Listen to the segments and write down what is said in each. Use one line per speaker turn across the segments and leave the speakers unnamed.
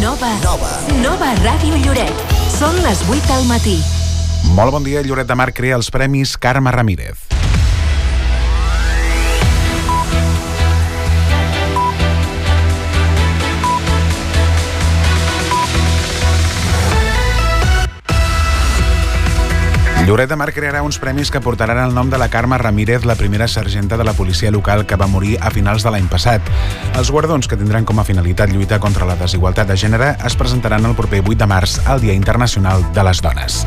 Nova. Nova. Nova Ràdio Lloret. Són les 8 del matí.
Molt bon dia, Lloret de Mar crea els Premis Carme Ramírez. Lloret de Mar crearà uns premis que portaran el nom de la Carme Ramírez, la primera sergenta de la policia local que va morir a finals de l'any passat. Els guardons, que tindran com a finalitat lluitar contra la desigualtat de gènere, es presentaran el proper 8 de març, al Dia Internacional de les Dones.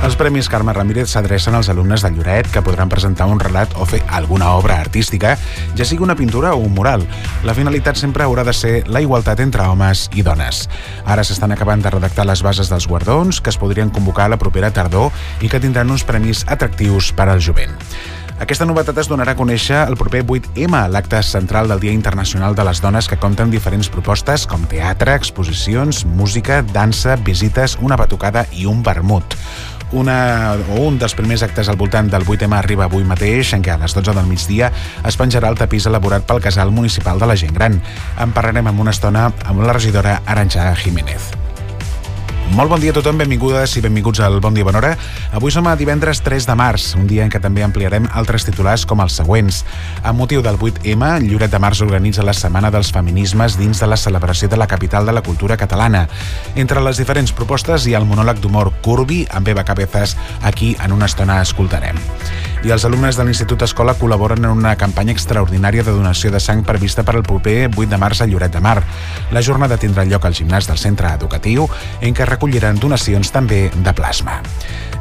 Els Premis Carme Ramírez s'adrecen als alumnes de Lloret que podran presentar un relat o fer alguna obra artística, ja sigui una pintura o un mural. La finalitat sempre haurà de ser la igualtat entre homes i dones. Ara s'estan acabant de redactar les bases dels guardons, que es podrien convocar a la propera tardor i que tindran uns premis atractius per al jovent. Aquesta novetat es donarà a conèixer el proper 8M, l'acte central del Dia Internacional de les Dones que compta amb diferents propostes com teatre, exposicions, música, dansa, visites, una batucada i un vermut una, o un dels primers actes al voltant del 8M arriba avui mateix, en què a les 12 del migdia es penjarà el tapís elaborat pel casal municipal de la gent gran. En parlarem amb una estona amb la regidora Aranxa Jiménez. Molt bon dia a tothom, benvingudes i benvinguts al Bon Dia Bon Hora. Avui som a divendres 3 de març, un dia en què també ampliarem altres titulars com els següents. A motiu del 8M, Lloret de Març organitza la Setmana dels Feminismes dins de la celebració de la capital de la cultura catalana. Entre les diferents propostes hi ha el monòleg d'humor Curvi amb Eva Cabezas, aquí en una estona escoltarem. I els alumnes de l'Institut Escola col·laboren en una campanya extraordinària de donació de sang prevista per al proper 8 de març a Lloret de Mar. La jornada tindrà lloc al gimnàs del centre educatiu, en què recolliran donacions també de plasma.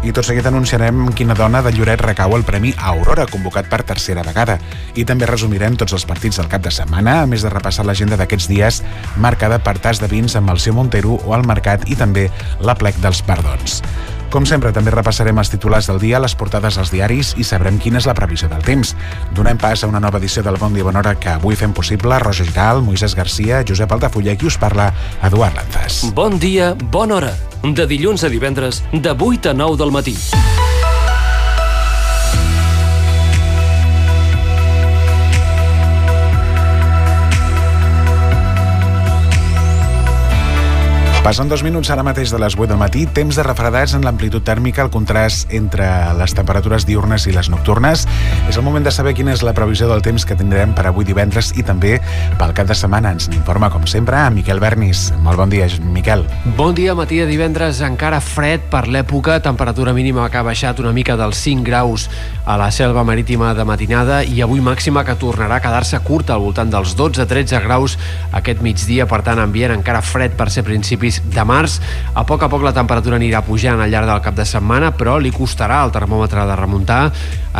I tot seguit anunciarem quina dona de Lloret recau el Premi Aurora, convocat per tercera vegada. I també resumirem tots els partits del cap de setmana, a més de repassar l'agenda d'aquests dies, marcada per tas de vins amb el seu Montero o al mercat i també la plec dels perdons. Com sempre, també repassarem els titulars del dia, les portades als diaris i sabrem quina és la previsió del temps. Donem pas a una nova edició del Bon Dia Bon Hora que avui fem possible Roger Giral, Moisès Garcia, Josep Altafulla i qui us parla, Eduard Lanzas.
Bon dia, bona hora. De dilluns a divendres, de 8 a 9 del matí.
Passen dos minuts ara mateix de les 8 del matí, temps de refredats en l'amplitud tèrmica, el contrast entre les temperatures diurnes i les nocturnes. És el moment de saber quina és la previsió del temps que tindrem per avui divendres i també pel cap de setmana. Ens n'informa, com sempre, a Miquel Bernis. Molt bon dia, Miquel.
Bon dia, matí de divendres, encara fred per l'època, temperatura mínima que ha baixat una mica dels 5 graus a la selva marítima de matinada i avui màxima que tornarà a quedar-se curta al voltant dels 12-13 graus aquest migdia, per tant, ambient encara fred per ser principis de març. A poc a poc la temperatura anirà pujant al llarg del cap de setmana, però li costarà al termòmetre de remuntar.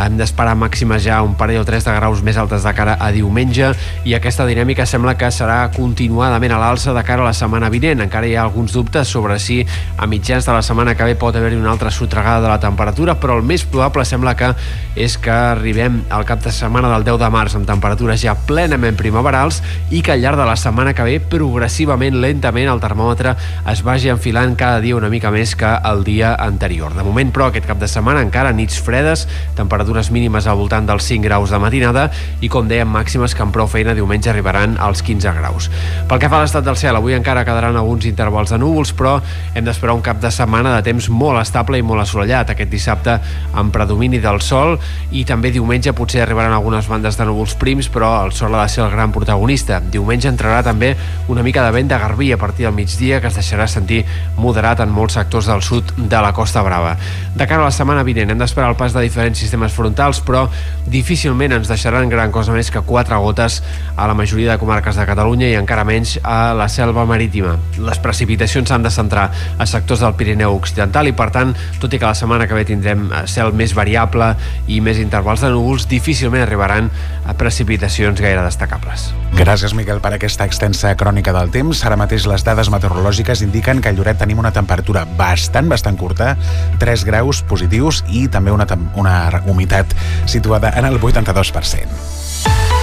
Hem d'esperar màximes ja un parell o tres de graus més altes de cara a diumenge i aquesta dinàmica sembla que serà continuadament a l'alça de cara a la setmana vinent. Encara hi ha alguns dubtes sobre si a mitjans de la setmana que ve pot haver-hi una altra sotregada de la temperatura, però el més probable sembla que és que arribem al cap de setmana del 10 de març amb temperatures ja plenament primaverals i que al llarg de la setmana que ve progressivament, lentament, el termòmetre es vagi enfilant cada dia una mica més que el dia anterior. De moment, però, aquest cap de setmana encara nits fredes, temperatures mínimes al voltant dels 5 graus de matinada i, com dèiem, màximes que amb prou feina diumenge arribaran als 15 graus. Pel que fa a l'estat del cel, avui encara quedaran alguns intervals de núvols, però hem d'esperar un cap de setmana de temps molt estable i molt assolellat. Aquest dissabte amb predomini del sol i també diumenge potser arribaran algunes bandes de núvols prims, però el sol ha de ser el gran protagonista. Diumenge entrarà també una mica de vent de garbí a partir del migdia que es deixarà sentir moderat en molts sectors del sud de la Costa Brava. De cara a la setmana vinent hem d'esperar el pas de diferents sistemes frontals, però difícilment ens deixaran gran cosa més que quatre gotes a la majoria de comarques de Catalunya i encara menys a la selva marítima. Les precipitacions s'han de centrar a sectors del Pirineu Occidental i, per tant, tot i que la setmana que ve tindrem cel més variable i més intervals de núvols, difícilment arribaran a precipitacions gaire destacables.
Gràcies, Miquel, per aquesta extensa crònica del temps. Ara mateix les dades meteorològiques indiquen que a Lloret tenim una temperatura bastant, bastant curta, 3 graus positius i també una, una humitat situada en el 82%.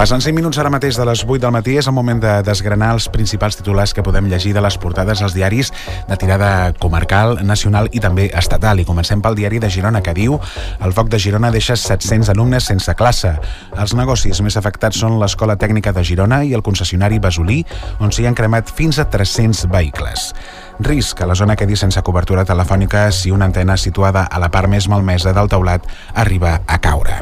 Passant 5 minuts ara mateix de les 8 del matí és el moment de desgranar els principals titulars que podem llegir de les portades als diaris de tirada comarcal, nacional i també estatal. I comencem pel diari de Girona que diu el foc de Girona deixa 700 alumnes sense classe. Els negocis més afectats són l'Escola Tècnica de Girona i el concessionari Basolí, on s'hi han cremat fins a 300 vehicles. Risc a la zona quedi sense cobertura telefònica si una antena situada a la part més malmesa del teulat arriba a caure.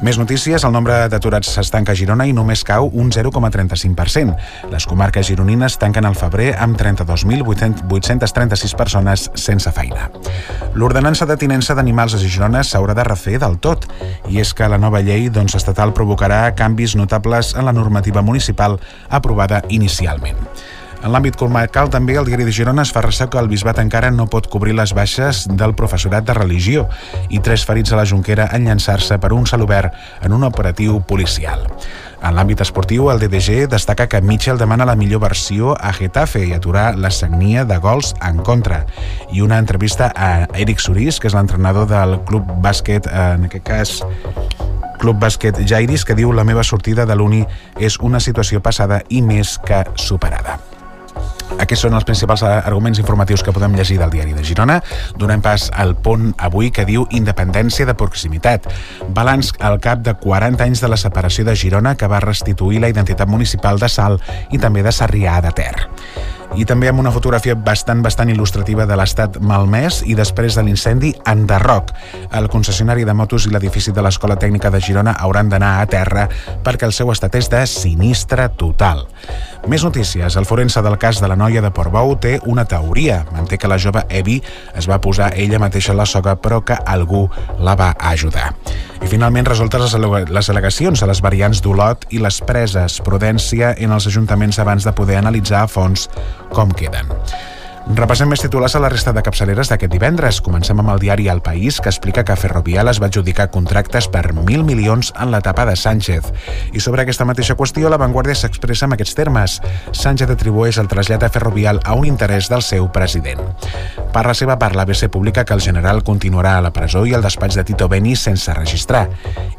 Més notícies, el nombre d'aturats s'estanca a Girona i només cau un 0,35%. Les comarques gironines tanquen el febrer amb 32.836 persones sense feina. L'ordenança de tinença d'animals a Girona s'haurà de refer del tot, i és que la nova llei doncs, estatal provocarà canvis notables en la normativa municipal aprovada inicialment. En l'àmbit comarcal també el diari de Girona es fa ressò que el bisbat encara no pot cobrir les baixes del professorat de religió i tres ferits a la Junquera en llançar-se per un celobert en un operatiu policial. En l'àmbit esportiu, el DDG destaca que Mitchell demana la millor versió a Getafe i aturar la sagnia de gols en contra. I una entrevista a Eric Surís, que és l'entrenador del club bàsquet, en aquest cas Club Bàsquet Jairis, que diu la meva sortida de l'Uni és una situació passada i més que superada. Aquests són els principals arguments informatius que podem llegir del diari de Girona. Donem pas al punt avui que diu independència de proximitat. Balanç al cap de 40 anys de la separació de Girona que va restituir la identitat municipal de Sal i també de Sarrià de Ter i també amb una fotografia bastant, bastant il·lustrativa de l'estat malmès i després de l'incendi enderroc. El concessionari de motos i l'edifici de l'Escola Tècnica de Girona hauran d'anar a terra perquè el seu estat és de sinistre total. Més notícies. El forense del cas de la noia de Portbou té una teoria. Manté que la jove Evi es va posar ella mateixa la soga però que algú la va ajudar. I finalment resoltes les, al·legacions a les variants d'Olot i les preses, prudència en els ajuntaments abans de poder analitzar a fons com queden. Repassem més titulars a la resta de capçaleres d'aquest divendres. Comencem amb el diari El País, que explica que Ferrovial es va adjudicar contractes per 1.000 milions en l'etapa de Sánchez. I sobre aquesta mateixa qüestió, la Vanguardia s'expressa amb aquests termes. Sánchez atribueix el trasllat a Ferrovial a un interès del seu president. Per la seva part, l'ABC publica que el general continuarà a la presó i el despatx de Tito Beni sense registrar.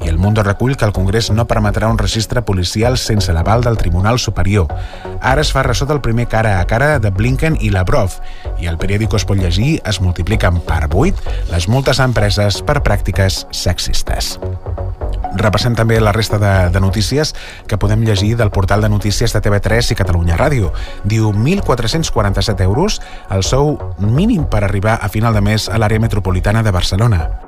I el Mundo recull que el Congrés no permetrà un registre policial sense l'aval del Tribunal Superior. Ara es fa ressò del primer cara a cara de Blinken i Lavrov, i al periòdico es pot llegir es multipliquen per 8 les multes a empreses per pràctiques sexistes. Repassem també la resta de, de notícies que podem llegir del portal de notícies de TV3 i Catalunya Ràdio. Diu 1.447 euros el sou mínim per arribar a final de mes a l'àrea metropolitana de Barcelona.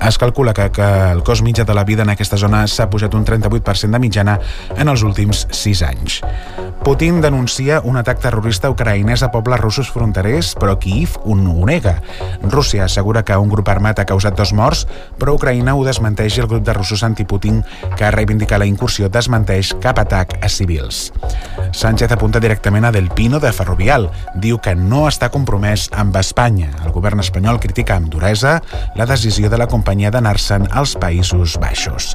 Es calcula que, que el cost mitjà de la vida en aquesta zona s'ha pujat un 38% de mitjana en els últims 6 anys. Putin denuncia un atac terrorista ucraïnès a pobles russos fronterers, però Kiev ho nega. Rússia assegura que un grup armat ha causat dos morts, però Ucraïna ho desmenteix i el grup de russos antiputin que ha reivindicat la incursió desmenteix cap atac a civils. Sánchez apunta directament a Del Pino de Ferrovial. Diu que no està compromès amb Espanya. El govern espanyol critica amb duresa la decisió de la companyia d'anar-se'n als Països Baixos.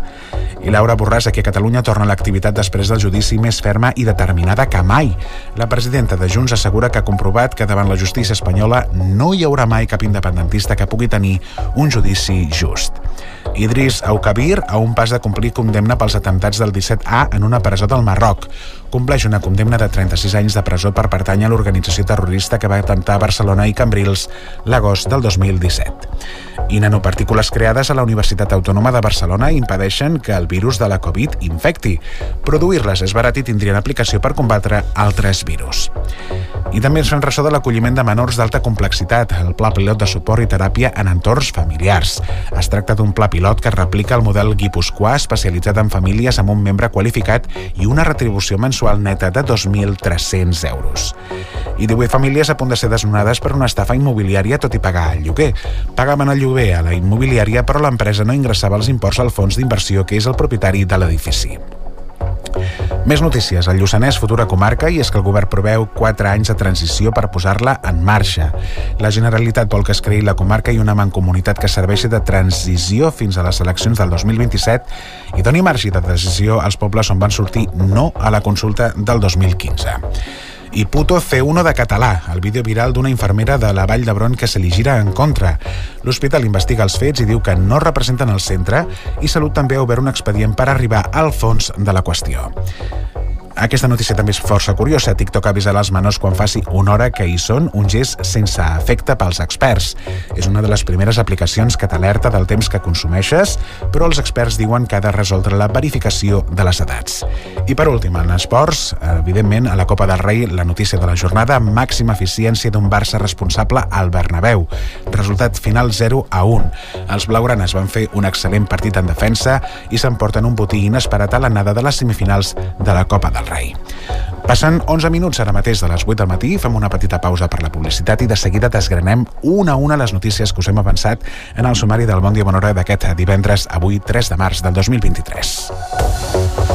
I Laura Borràs, aquí a Catalunya, torna a l'activitat després del judici més ferma i determinada que mai. La presidenta de Junts assegura que ha comprovat que davant la justícia espanyola no hi haurà mai cap independentista que pugui tenir un judici just. Idris Aukabir a un pas de complir condemna pels atemptats del 17A en una presó del Marroc. Compleix una condemna de 36 anys de presó per pertànyer a l'organització terrorista que va atemptar a Barcelona i Cambrils l'agost del 2017 i nanopartícules creades a la Universitat Autònoma de Barcelona impedeixen que el virus de la Covid infecti. Produir-les és barat i tindrien aplicació per combatre altres virus. I també ens fem ressò de l'acolliment de menors d'alta complexitat, el Pla Pilot de Suport i Teràpia en entorns familiars. Es tracta d'un pla pilot que replica el model guipuscoà especialitzat en famílies amb un membre qualificat i una retribució mensual neta de 2.300 euros. I 18 famílies a punt de ser desnonades per una estafa immobiliària tot i pagar el lloguer. Pagaven el lloguer a la immobiliària però l'empresa no ingressava els imports al fons d'inversió que és el propietari de l'edifici. Més notícies. El Lluçanès, futura comarca, i és que el govern preveu 4 anys de transició per posar-la en marxa. La Generalitat vol que es creï la comarca i una mancomunitat que serveixi de transició fins a les eleccions del 2027 i doni marge de decisió als pobles on van sortir no a la consulta del 2015. I Puto C1 de català, el vídeo viral d'una infermera de la Vall d'Hebron que se li gira en contra. L'hospital investiga els fets i diu que no representen el centre i Salut també ha obert un expedient per arribar al fons de la qüestió. Aquesta notícia també és força curiosa. TikTok avisarà els menors quan faci una hora que hi són, un gest sense efecte pels experts. És una de les primeres aplicacions que t'alerta del temps que consumeixes, però els experts diuen que ha de resoldre la verificació de les edats. I per últim, en esports, evidentment, a la Copa del Rei, la notícia de la jornada, màxima eficiència d'un Barça responsable al Bernabéu. Resultat final 0 a 1. Els blaugranes van fer un excel·lent partit en defensa i s'emporten un botí inesperat a l'anada de les semifinals de la Copa del Rei. Passen 11 minuts ara mateix de les 8 del matí, fem una petita pausa per la publicitat i de seguida desgranem una a una les notícies que us hem avançat en el sumari del Bon Dia Bon Hora d'aquest divendres, avui 3 de març del 2023.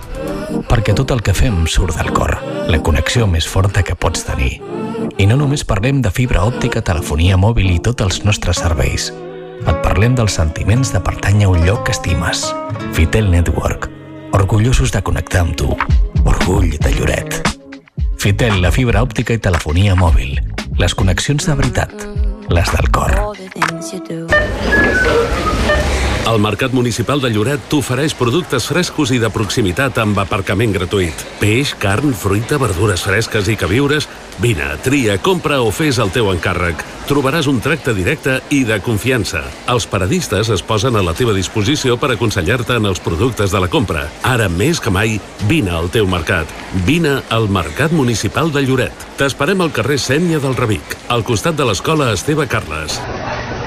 perquè tot el que fem surt del cor, la connexió més forta que pots tenir. I no només parlem de fibra òptica, telefonia mòbil i tots els nostres serveis. Et parlem dels sentiments de pertànyer a un lloc que estimes. Fitel Network. Orgullosos de connectar amb tu. Orgull de Lloret. Fitel, la fibra òptica i telefonia mòbil. Les connexions de veritat. Les del cor.
El Mercat Municipal de Lloret t'ofereix productes frescos i de proximitat amb aparcament gratuït. Peix, carn, fruita, verdures fresques i queviures... Vine, tria, compra o fes el teu encàrrec. Trobaràs un tracte directe i de confiança. Els paradistes es posen a la teva disposició per aconsellar-te en els productes de la compra. Ara més que mai, vine al teu mercat. Vine al Mercat Municipal de Lloret. T'esperem al carrer Sènia del Revic, al costat de l'escola Esteve Carles.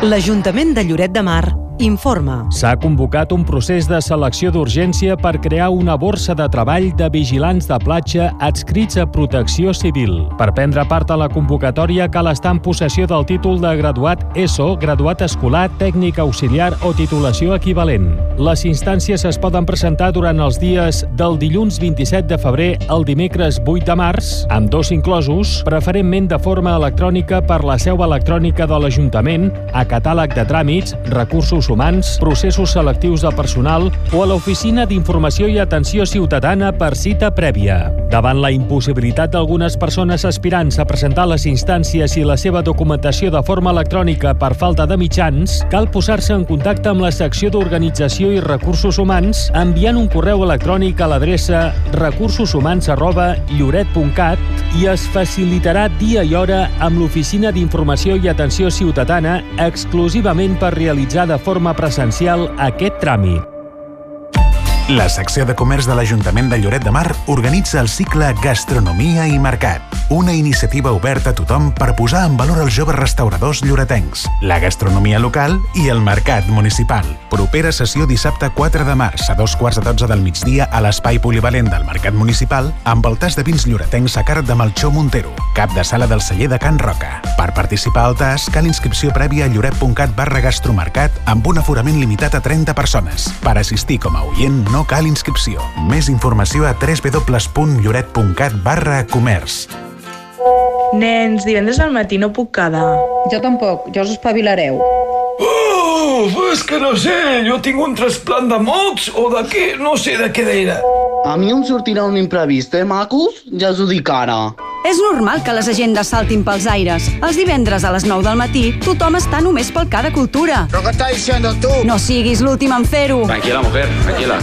L'Ajuntament de Lloret de Mar informa.
S'ha convocat un procés de selecció d'urgència per crear una borsa de treball de vigilants de platja adscrits a Protecció Civil. Per prendre part a la convocatòria cal estar en possessió del títol de graduat ESO, graduat escolar, tècnic auxiliar o titulació equivalent. Les instàncies es poden presentar durant els dies del dilluns 27 de febrer al dimecres 8 de març, amb dos inclosos, preferentment de forma electrònica per la seu electrònica de l'Ajuntament, a catàleg de tràmits, recursos humans, processos selectius de personal o a l'Oficina d'Informació i Atenció Ciutadana per cita prèvia. Davant la impossibilitat d'algunes persones aspirants a presentar les instàncies i la seva documentació de forma electrònica per falta de mitjans, cal posar-se en contacte amb la secció d'Organització i Recursos Humans enviant un correu electrònic a l'adreça recursoshumans.lloret.cat i es facilitarà dia i hora amb l'Oficina d'Informació i Atenció Ciutadana exclusivament per realitzar de forma presencial aquest tràmit.
La secció de comerç de l'Ajuntament de Lloret de Mar organitza el cicle Gastronomia i Mercat, una iniciativa oberta a tothom per posar en valor els joves restauradors lloretencs, la gastronomia local i el mercat municipal. Propera sessió dissabte 4 de març a dos quarts de 12 del migdia a l'espai polivalent del Mercat Municipal amb el tas de vins lloretencs a càrrec de Melchor Montero, cap de sala del celler de Can Roca. Per participar al tas cal inscripció prèvia a lloret.cat barra gastromercat amb un aforament limitat a 30 persones. Per assistir com a oient no cal inscripció. Més informació a www.lloret.cat barra comerç.
Nens, divendres al matí no puc quedar.
Jo tampoc, ja us espavilareu.
Uf, és que no sé, jo tinc un trasplant de mocs o de què, no sé de què era.
A mi em sortirà un imprevist, eh, macos? Ja us ho dic ara.
És normal que les agendes saltin pels aires. Els divendres a les 9 del matí, tothom està només pel cada cultura.
¿Pero qué estás diciendo tú?
No siguis l'últim en fer-ho.
Tranquila, mujer, tranquila.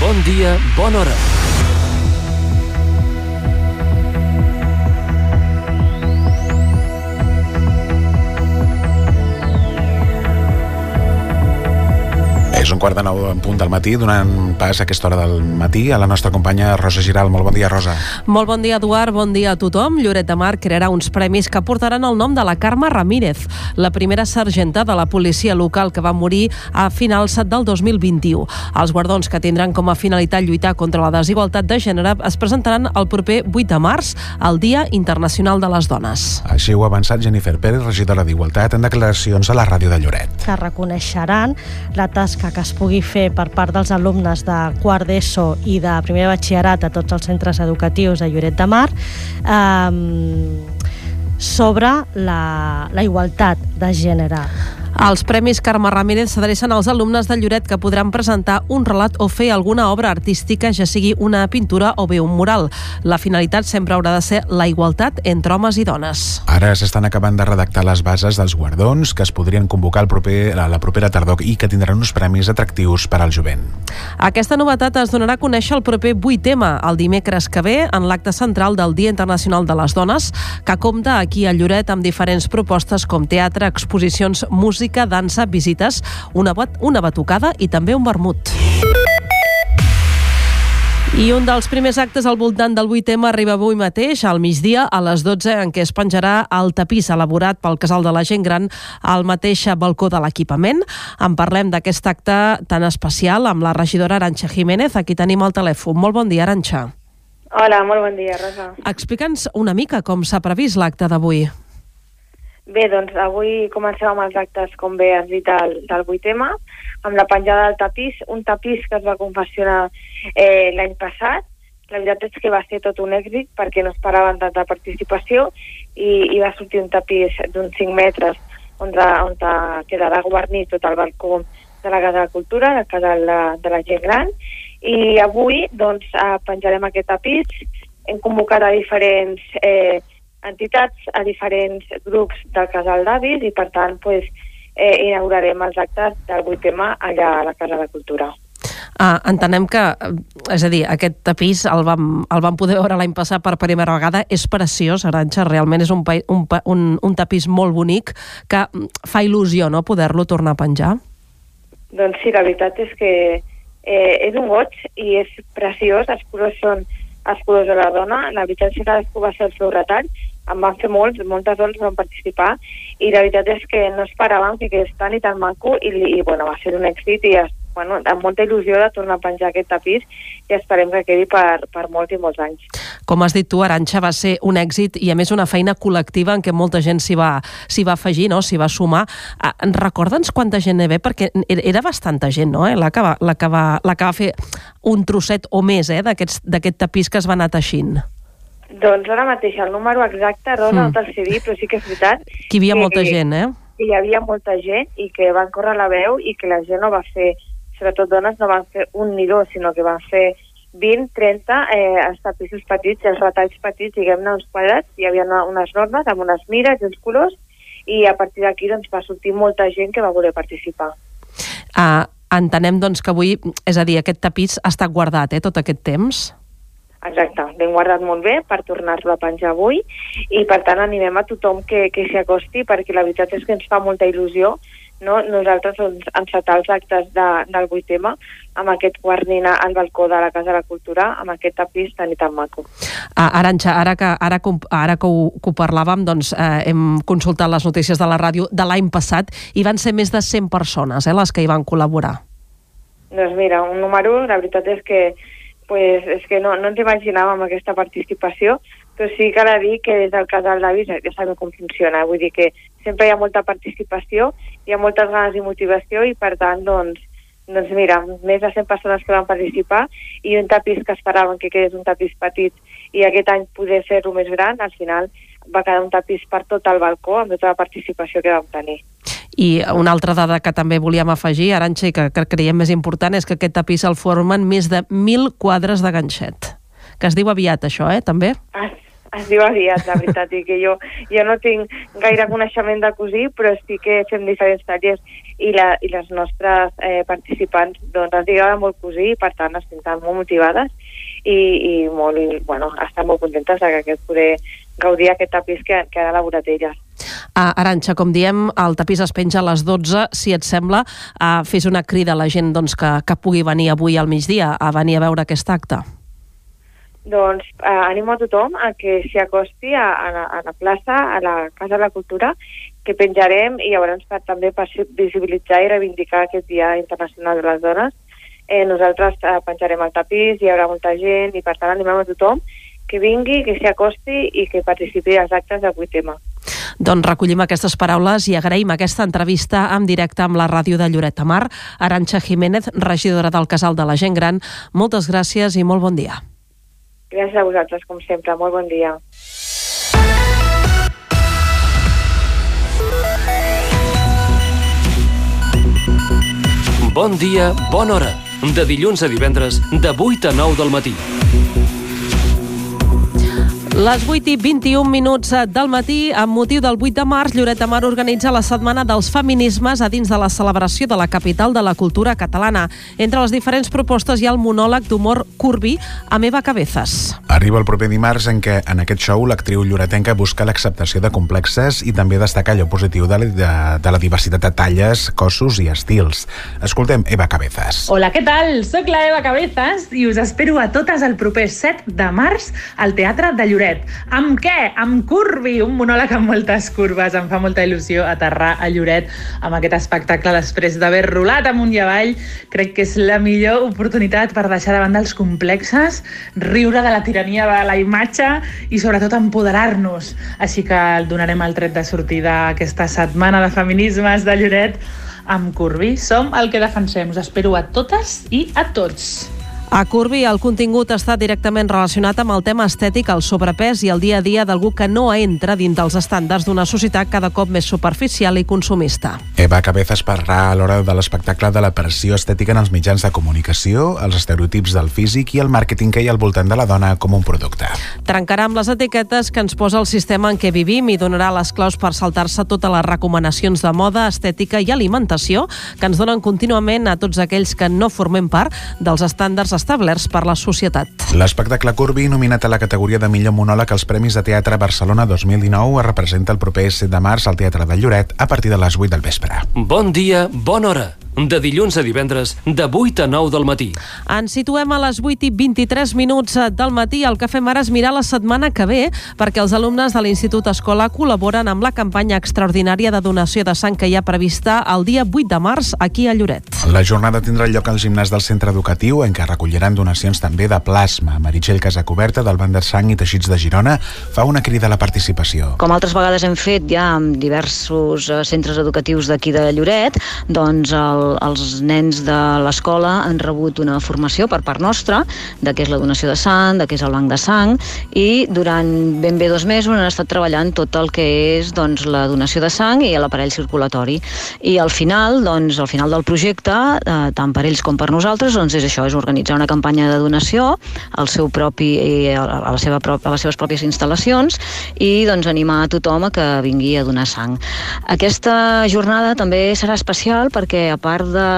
Bon dia, bona hora.
És un quart de nou en punt del matí, donant pas a aquesta hora del matí a la nostra companya Rosa Giral. Molt bon dia, Rosa.
Molt bon dia, Eduard. Bon dia a tothom. Lloret de Mar crearà uns premis que portaran el nom de la Carme Ramírez, la primera sergenta de la policia local que va morir a finals del 2021. Els guardons que tindran com a finalitat lluitar contra la desigualtat de gènere es presentaran el proper 8 de març, el Dia Internacional de les Dones.
Així ho ha avançat Jennifer Pérez, regidora d'Igualtat, en declaracions a la ràdio de Lloret.
Que reconeixeran la tasca que es pugui fer per part dels alumnes de quart d'ESO i de primer batxillerat a tots els centres educatius de Lloret de Mar eh, sobre la, la igualtat de gènere.
Els Premis Carme Ramírez s'adrecen als alumnes de Lloret que podran presentar un relat o fer alguna obra artística, ja sigui una pintura o bé un mural. La finalitat sempre haurà de ser la igualtat entre homes i dones.
Ara s'estan acabant de redactar les bases dels guardons que es podrien convocar el proper, la propera tardor i que tindran uns premis atractius per al jovent.
Aquesta novetat es donarà a conèixer el proper 8 tema, el dimecres que ve, en l'acte central del Dia Internacional de les Dones, que compta aquí a Lloret amb diferents propostes com teatre, exposicions, música, dansa, visites, una, bat una batucada i també un vermut. I un dels primers actes al voltant del 8M arriba avui mateix, al migdia, a les 12, en què es penjarà el tapís elaborat pel Casal de la Gent Gran al mateix balcó de l'equipament. En parlem d'aquest acte tan especial amb la regidora Aranxa Jiménez. Aquí tenim el telèfon. Molt bon dia, Aranxa.
Hola, molt bon dia, Rosa.
Explica'ns una mica com s'ha previst l'acte d'avui.
Bé, doncs avui comencem amb els actes, com bé has dit, del, del 8M, amb la penjada del tapís, un tapís que es va confessionar eh, l'any passat. La veritat és que va ser tot un èxit perquè no esperaven tanta participació i, i va sortir un tapís d'uns 5 metres on, de, on de, quedarà guarnit tot el balcó de la Casa de la Cultura, la Casa de la, de la Gent Gran, i avui doncs, eh, penjarem aquest tapís. Hem convocat a diferents eh, entitats, a diferents grups del casal d'avis i, per tant, pues, eh, inaugurarem els actes del 8M allà a la Casa de Cultura.
Ah, entenem que, és a dir, aquest tapís el vam, el vam poder veure l'any passat per primera vegada, és preciós, Aranxa, realment és un, un, un, un tapís molt bonic que fa il·lusió no, poder-lo tornar a penjar.
Doncs sí, la veritat és que eh, és un goig i és preciós, els colors són els colors de la dona, la veritat és que cadascú va fer el seu retall, en van fer molts, moltes dones van participar i la veritat és que no esperàvem que quedés tan i tan maco i, i bueno, va ser un èxit i bueno, amb molta il·lusió de tornar a penjar aquest tapís i esperem que quedi per, per molts i molts anys.
Com has dit tu, Aranxa, va ser un èxit i a més una feina col·lectiva en què molta gent s'hi va, va afegir, no? s'hi va sumar. Ah, Recorda'ns quanta gent hi ve, perquè era bastanta gent, no? Eh? La, que va, la, que va, la que va fer un trosset o més eh? d'aquest tapís que es va anar teixint.
Doncs ara mateix el número exacte, Rosa, mm. no te'l sé dir, però sí que és veritat...
Que hi havia que, molta gent, eh?
Que hi havia molta gent i que van córrer la veu i que la gent no va fer, sobretot dones, no van fer un ni dos, sinó que van fer 20, 30, eh, els tapissos petits, els retalls petits, diguem-ne, uns quadrats, hi havia unes normes amb unes mires i uns colors, i a partir d'aquí doncs, va sortir molta gent que va voler participar.
Uh, entenem doncs, que avui, és a dir, aquest tapís ha estat guardat eh, tot aquest temps?
Exacte, ben guardat molt bé per tornar-lo a penjar avui i per tant animem a tothom que, que s'hi acosti perquè la veritat és que ens fa molta il·lusió no? nosaltres doncs, encetar els actes de, del 8M amb aquest guarnina al balcó de la Casa de la Cultura, amb aquest tapís tan i tan maco.
Ah, Aranxa, ara que, ara, ara que, ho, que ho parlàvem, doncs, eh, hem consultat les notícies de la ràdio de l'any passat i van ser més de 100 persones eh, les que hi van col·laborar.
Doncs mira, un número, la veritat és que pues, és que no, no ens imaginàvem aquesta participació, però sí que de dir que des del casal d'avis ja sabem com funciona, vull dir que sempre hi ha molta participació, hi ha moltes ganes i motivació i per tant, doncs, doncs mira, més de 100 persones que van participar i un tapís que esperaven que quedés un tapís petit i aquest any poder fer-lo més gran, al final va quedar un tapís per tot el balcó amb tota la participació que vam tenir.
I una altra dada que també volíem afegir, Aranxa, i que, que creiem més important, és que aquest tapís el formen més de 1.000 quadres de ganxet. Que es diu aviat, això, eh, també?
Ah, es diu aviat, la veritat, i que jo, jo no tinc gaire coneixement de cosir, però sí que fem diferents tallers i, la, i les nostres eh, participants doncs, ens agrada molt cosir i per tant es senten molt motivades i, i molt, bueno, estan molt contentes de que aquest poder gaudir aquest tapís que, que han elaborat elles.
Uh, Aranxa, com diem, el tapís es penja a les 12. Si et sembla, uh, fes una crida a la gent doncs, que, que pugui venir avui al migdia a venir a veure aquest acte.
Doncs eh, animo a tothom a que s'hi acosti a, a, la, a la plaça, a la Casa de la Cultura, que penjarem i llavors per, també per visibilitzar i reivindicar aquest Dia Internacional de les Dones. Eh, nosaltres eh, penjarem el tapís, hi haurà molta gent i per tant animem a tothom que vingui, que s'hi acosti i que participi als actes d'avui tema.
Doncs recollim aquestes paraules i agraïm aquesta entrevista en directe amb la ràdio de Lloret de Mar. Aranxa Jiménez, regidora del Casal de la Gent Gran, moltes gràcies i molt bon dia.
Gràcies a vosaltres, com sempre. Molt bon dia.
Bon dia, bona hora. De dilluns a divendres, de 8 a 9 del matí.
Les 8 i 21 minuts del matí, amb motiu del 8 de març, Lloret de Mar organitza la Setmana dels Feminismes a dins de la celebració de la capital de la cultura catalana. Entre les diferents propostes hi ha el monòleg d'humor Curbi amb Eva Cabezas.
Arriba el proper dimarts en què en aquest show l'actriu lloretenca busca l'acceptació de complexes i també destaca allò positiu de la, de, de la diversitat de talles, cossos i estils. Escoltem Eva Cabezas.
Hola, què tal? Soc la Eva Cabezas i us espero a totes el proper 7 de març al Teatre de Lloret Lloret. Amb què? Amb Curvi, un monòleg amb moltes curves. Em fa molta il·lusió aterrar a Lloret amb aquest espectacle després d'haver rolat amunt i avall. Crec que és la millor oportunitat per deixar de banda els complexes, riure de la tirania de la imatge i sobretot empoderar-nos. Així que el donarem el tret de sortida aquesta setmana de feminismes de Lloret amb Curvi. Som el que defensem. Us espero a totes i a tots.
A Curvi, el contingut està directament relacionat amb el tema estètic, el sobrepès i el dia a dia d'algú que no entra dins dels estàndards d'una societat cada cop més superficial i consumista.
Eva Cabezas parlarà a l'hora de l'espectacle de la pressió estètica en els mitjans de comunicació, els estereotips del físic i el màrqueting que hi ha al voltant de la dona com un producte.
Trencarà amb les etiquetes que ens posa el sistema en què vivim i donarà les claus per saltar-se totes les recomanacions de moda, estètica i alimentació que ens donen contínuament a tots aquells que no formem part dels estàndards establerts per la societat.
L'espectacle Curbi, nominat a la categoria de millor monòleg als Premis de Teatre Barcelona 2019, es representa el proper 7 de març al Teatre de Lloret a partir de les 8 del vespre.
Bon dia, bona hora. De dilluns a divendres, de 8 a 9 del matí.
Ens situem a les 8 i 23 minuts del matí. El que fem ara és mirar la setmana que ve perquè els alumnes de l'Institut Escola col·laboren amb la campanya extraordinària de donació de sang que hi ha prevista el dia 8 de març aquí a Lloret.
La jornada tindrà lloc al gimnàs del centre educatiu en què recolliran donacions també de plasma. Meritxell Casacoberta del Banc de Sang i Teixits de Girona fa una crida a la participació.
Com altres vegades hem fet ja amb diversos eh, centres educatius d'aquí de Lloret, doncs el, els nens de l'escola han rebut una formació per part nostra de què és la donació de sang, de què és el banc de sang i durant ben bé dos mesos han estat treballant tot el que és doncs, la donació de sang i l'aparell circulatori. I al final, doncs, al final del projecte, eh, tant per ells com per nosaltres, doncs és això, és organitzar una campanya de donació al seu propi, eh, a, la seva, a les seves pròpies instal·lacions i doncs, animar a tothom a que vingui a donar sang. Aquesta jornada també serà especial perquè, a part de,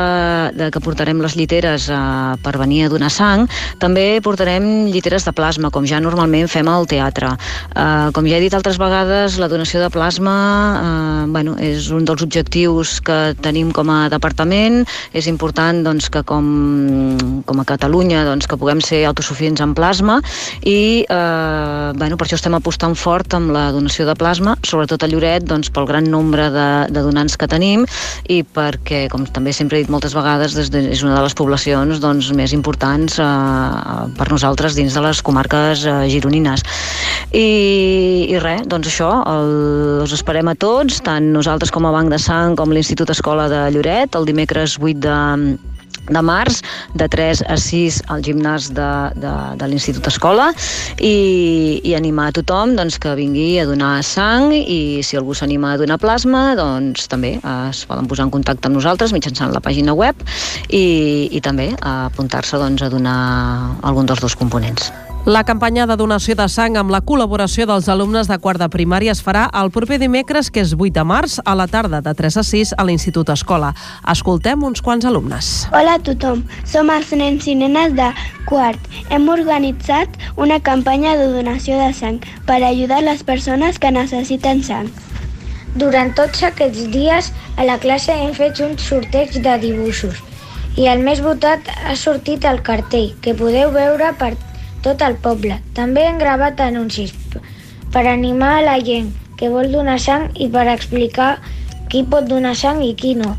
de que portarem les lliteres eh, per venir a donar sang, també portarem lliteres de plasma, com ja normalment fem al teatre. Eh, com ja he dit altres vegades, la donació de plasma eh, bueno, és un dels objectius que tenim com a departament. És important doncs, que com, com a Catalunya doncs, que puguem ser autosuficients en plasma i eh, bueno, per això estem apostant fort amb la donació de plasma, sobretot a Lloret doncs, pel gran nombre de, de donants que tenim i perquè, com també sempre he dit moltes vegades, des de, és una de les poblacions doncs, més importants eh, per nosaltres dins de les comarques eh, gironines. I, i res, doncs això, el, els esperem a tots, tant nosaltres com a Banc de Sang com l'Institut Escola de Lloret, el dimecres 8 de, de març, de 3 a 6 al gimnàs de, de, de l'Institut Escola i, i animar a tothom doncs, que vingui a donar sang i si algú s'anima a donar plasma doncs també es poden posar en contacte amb nosaltres mitjançant la pàgina web i, i també apuntar-se doncs, a donar algun dels dos components.
La campanya de donació de sang amb la col·laboració dels alumnes de quart de primària es farà el proper dimecres, que és 8 de març, a la tarda de 3 a 6 a l'Institut Escola. Escoltem uns quants alumnes.
Hola a tothom, som els nens i nenes de quart. Hem organitzat una campanya de donació de sang per ajudar les persones que necessiten sang.
Durant tots aquests dies a la classe hem fet un sorteig de dibuixos i el més votat ha sortit el cartell, que podeu veure per tot el poble. També hem gravat anuncis per animar a la gent que vol donar sang i per explicar qui pot donar sang i qui no.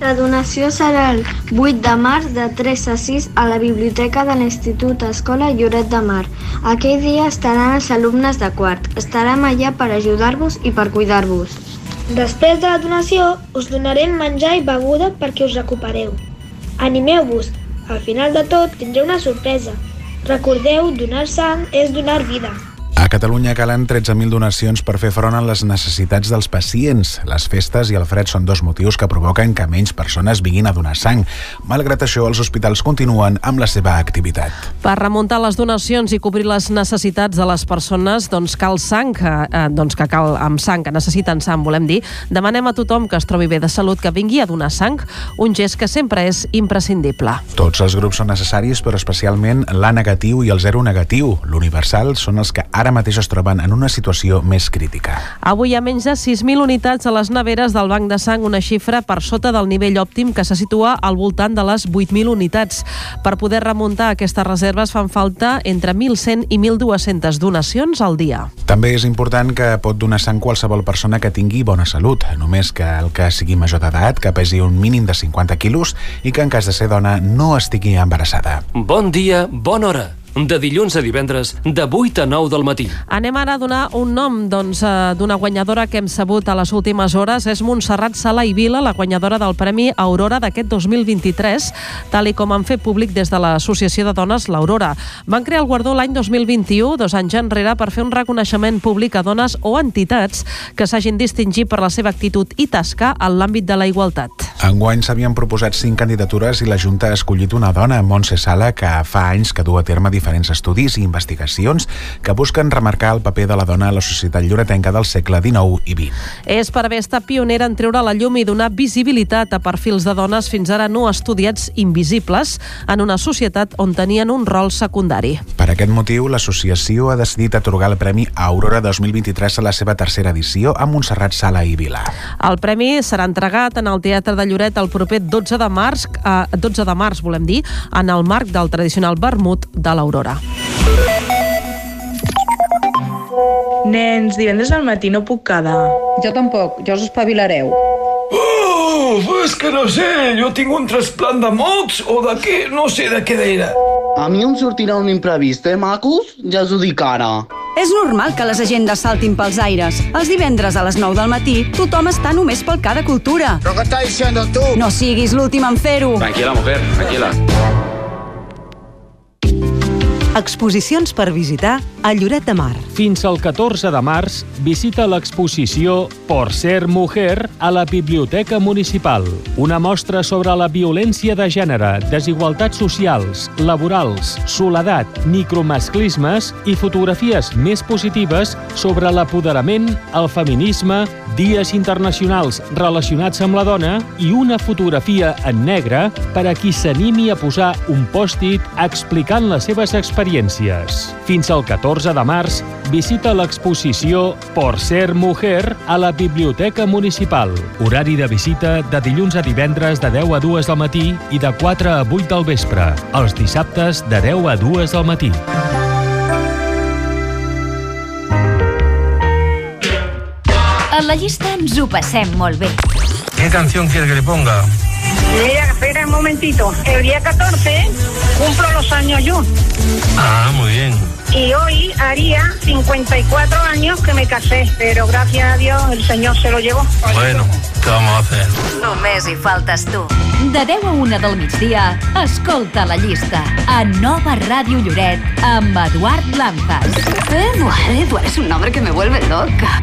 La donació serà el 8 de març de 3 a 6 a la biblioteca de l'Institut Escola Lloret de Mar. Aquell dia estaran els alumnes de quart. Estarem allà per ajudar-vos i per cuidar-vos.
Després de la donació us donarem menjar i beguda perquè us recupereu. Animeu-vos, al final de tot tindreu una sorpresa. Recordeu, donar sang és donar vida.
A Catalunya calen 13.000 donacions per fer front a les necessitats dels pacients. Les festes i el fred són dos motius que provoquen que menys persones vinguin a donar sang. Malgrat això, els hospitals continuen amb la seva activitat.
Per remuntar les donacions i cobrir les necessitats de les persones, doncs cal sang, eh, doncs que cal amb sang, que necessiten sang, volem dir. Demanem a tothom que es trobi bé de salut que vingui a donar sang, un gest que sempre és imprescindible.
Tots els grups són necessaris, però especialment l'A negatiu i el zero negatiu. L'universal són els que ara mateix es troben en una situació més crítica.
Avui hi ha menys de 6.000 unitats a les neveres del Banc de Sang, una xifra per sota del nivell òptim que se situa al voltant de les 8.000 unitats. Per poder remuntar aquestes reserves fan falta entre 1.100 i 1.200 donacions al dia.
També és important que pot donar sang qualsevol persona que tingui bona salut, només que el que sigui major d'edat, que pesi un mínim de 50 quilos i que en cas de ser dona no estigui embarassada.
Bon dia, bona hora. De dilluns a divendres, de 8 a 9 del matí.
Anem ara a donar un nom doncs, eh, d'una guanyadora que hem sabut a les últimes hores. És Montserrat Sala i Vila, la guanyadora del Premi Aurora d'aquest 2023, tal i com han fet públic des de l'Associació de Dones l'Aurora. Van crear el guardó l'any 2021, dos anys enrere, per fer un reconeixement públic a dones o entitats que s'hagin distingit per la seva actitud i tasca en l'àmbit de la igualtat.
Enguany s'havien proposat cinc candidatures i la Junta ha escollit una dona, Montse Sala, que fa anys que du a terme diferents estudis i investigacions que busquen remarcar el paper de la dona a la societat lloretenca del segle XIX i XX.
És per haver estat pionera en treure la llum i donar visibilitat a perfils de dones fins ara no estudiats invisibles en una societat on tenien un rol secundari.
Per aquest motiu, l'associació ha decidit atorgar el Premi Aurora 2023 a la seva tercera edició a Montserrat Sala i Vila.
El premi serà entregat en el Teatre de Lloret el proper 12 de març, eh, 12 de març volem dir, en el marc del tradicional vermut de l'Aurora.
Nens, divendres al matí no puc quedar.
Jo tampoc, ja us espavilareu.
Oh, és que no sé, jo tinc un trasplant de mots o de què, no sé de què era.
A mi em sortirà un imprevist, eh, macos? Ja us ho dic ara.
És normal que les agendes saltin pels aires. Els divendres a les 9 del matí, tothom està només pel cada cultura.
¿Pero qué estás diciendo tú?
No siguis l'últim en fer-ho.
Tranquila, mujer, tranquila.
Exposicions per visitar a Lloret de Mar.
Fins al 14 de març, visita l'exposició Por ser mujer a la Biblioteca Municipal. Una mostra sobre la violència de gènere, desigualtats socials, laborals, soledat, micromasclismes i fotografies més positives sobre l'apoderament, el feminisme, dies internacionals relacionats amb la dona i una fotografia en negre per a qui s'animi a posar un pòstit explicant les seves experiències. Fins al 14 de març, visita l'exposició Por ser mujer a la Biblioteca Municipal. Horari de visita de dilluns a divendres de 10 a 2 del matí i de 4 a 8 del vespre. Els dissabtes de 10 a 2 del matí.
A la llista ens ho passem molt bé.
¿Qué canción quiere que le ponga?
Mira, espera un momentito. El día 14 cumplo los años yo.
Ah, muy bien.
Y hoy haría 54 años que me casé, pero gracias a Dios el Señor se lo llevó.
Bueno, ¿qué vamos a hacer?
Només hi faltes tu. De 10 a 1 del migdia, escolta la llista a Nova Ràdio Lloret amb Eduard Lanzas.
Eduard, Eduard es un nombre que me vuelve loca.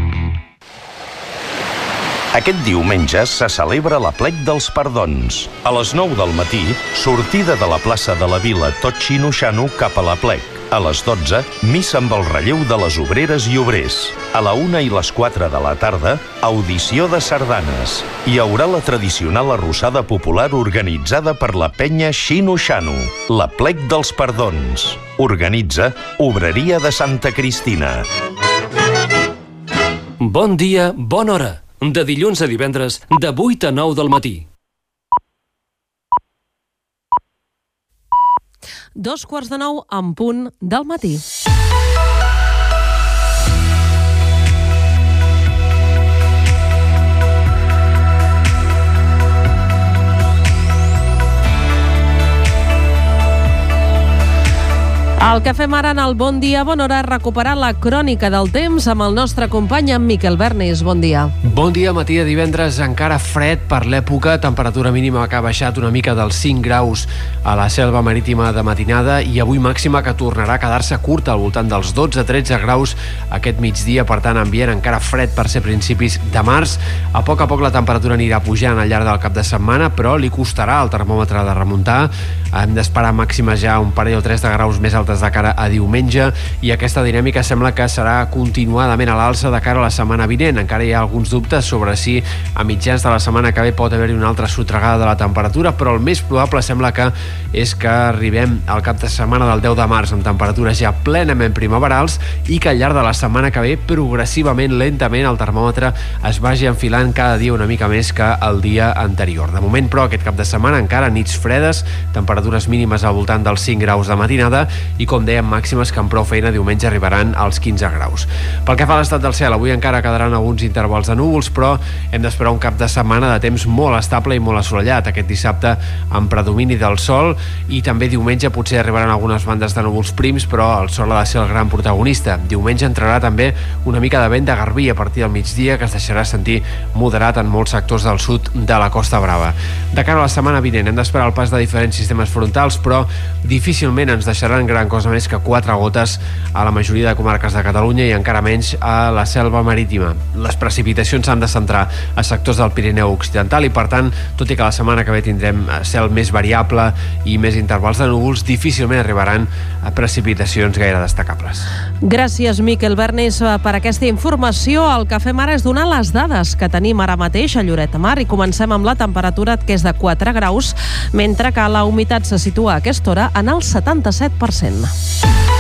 Aquest diumenge se celebra la plec dels perdons. A les 9 del matí, sortida de la plaça de la Vila tot xinoxano cap a la plec. A les 12, missa amb el relleu de les obreres i obrers. A la 1 i les 4 de la tarda, audició de sardanes. Hi haurà la tradicional arrossada popular organitzada per la penya Xino Xano, la plec dels perdons. Organitza Obreria de Santa Cristina.
Bon dia, bona hora. De dilluns a divendres, de 8 a 9 del matí.
Dos quarts de nou en punt del matí. El que fem ara en el Bon Dia, Bona Hora, recuperar la crònica del temps amb el nostre company, en Miquel Bernis. Bon dia.
Bon dia, matí de divendres, encara fred per l'època, temperatura mínima que ha baixat una mica dels 5 graus a la selva marítima de matinada i avui màxima que tornarà a quedar-se curta al voltant dels 12-13 graus aquest migdia, per tant, ambient encara fred per ser principis de març. A poc a poc la temperatura anirà pujant al llarg del cap de setmana, però li costarà al termòmetre de remuntar. Hem d'esperar màximes ja un parell o tres de graus més altes de cara a diumenge i aquesta dinàmica sembla que serà continuadament a l'alça de cara a la setmana vinent. Encara hi ha alguns dubtes sobre si a mitjans de la setmana que ve pot haver-hi una altra sotregada de la temperatura, però el més probable sembla que és que arribem al cap de setmana del 10 de març amb temperatures ja plenament primaverals i que al llarg de la setmana que ve progressivament, lentament, el termòmetre es vagi enfilant cada dia una mica més que el dia anterior. De moment, però, aquest cap de setmana encara nits fredes, temperatures mínimes al voltant dels 5 graus de matinada i, com dèiem, màximes que amb prou feina diumenge arribaran als 15 graus. Pel que fa a l'estat del cel, avui encara quedaran alguns intervals de núvols, però hem d'esperar un cap de setmana de temps molt estable i molt assolellat. Aquest dissabte amb predomini del sol i també diumenge potser arribaran algunes bandes de núvols prims, però el sol ha de ser el gran protagonista. Diumenge entrarà també una mica de vent de garbí a partir del migdia que es deixarà sentir moderat en molts sectors del sud de la Costa Brava. De cara a la setmana vinent hem d'esperar el pas de diferents sistemes frontals, però difícilment ens deixaran gran cosa més que quatre gotes a la majoria de comarques de Catalunya i encara menys a la selva marítima. Les precipitacions s'han de centrar a sectors del Pirineu Occidental i, per tant, tot i que la setmana que ve tindrem cel més variable i més intervals de núvols, difícilment arribaran a precipitacions gaire destacables.
Gràcies, Miquel Bernis, per aquesta informació. El que fem ara és donar les dades que tenim ara mateix a Lloret de Mar i comencem amb la temperatura que és de 4 graus, mentre que la humitat se situa a aquesta hora en el 77%. FM.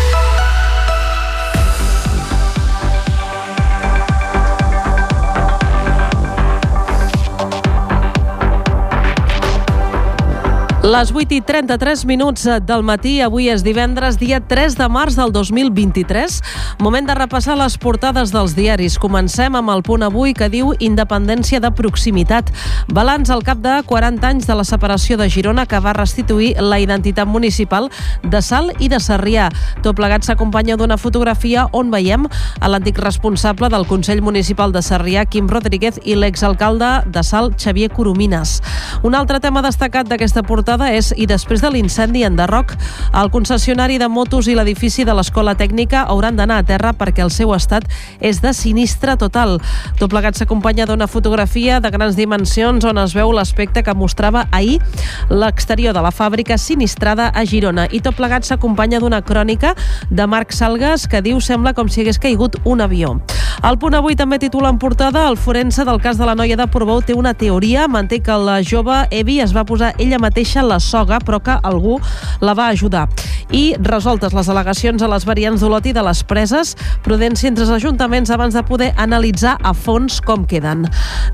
Les 8 i 33 minuts del matí, avui és divendres, dia 3 de març del 2023. Moment de repassar les portades dels diaris. Comencem amb el punt avui que diu Independència de proximitat. Balanç al cap de 40 anys de la separació de Girona que va restituir la identitat municipal de Sal i de Sarrià. Tot plegat s'acompanya d'una fotografia on veiem a l'antic responsable del Consell Municipal de Sarrià, Quim Rodríguez, i l'exalcalde de Sal, Xavier Coromines. Un altre tema destacat d'aquesta portada portada és i després de l'incendi en Darroc, el concessionari de motos i l'edifici de l'Escola Tècnica hauran d'anar a terra perquè el seu estat és de sinistre total. Tot plegat s'acompanya d'una fotografia de grans dimensions on es veu l'aspecte que mostrava ahir l'exterior de la fàbrica sinistrada a Girona. I tot plegat s'acompanya d'una crònica de Marc Salgas que diu sembla com si hagués caigut un avió. El punt avui també titula en portada el forense del cas de la noia de Portbou té una teoria, manté que la jove Evi es va posar ella mateixa la soga, però que algú la va ajudar. I resoltes les al·legacions a les variants d'Olot i de les preses, prudència entre els ajuntaments abans de poder analitzar a fons com queden.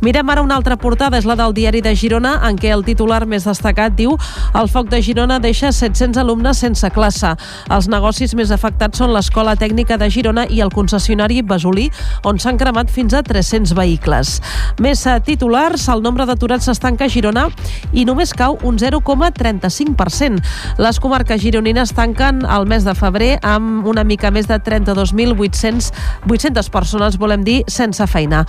Mirem ara una altra portada, és la del diari de Girona, en què el titular més destacat diu el foc de Girona deixa 700 alumnes sense classe. Els negocis més afectats són l'Escola Tècnica de Girona i el concessionari Besolí, on s'han cremat fins a 300 vehicles. Més titulars, el nombre d'aturats s'estanca a Girona i només cau un 0,35%. Les comarques gironines tanquen el mes de febrer amb una mica més de 32.800 800 persones, volem dir, sense feina.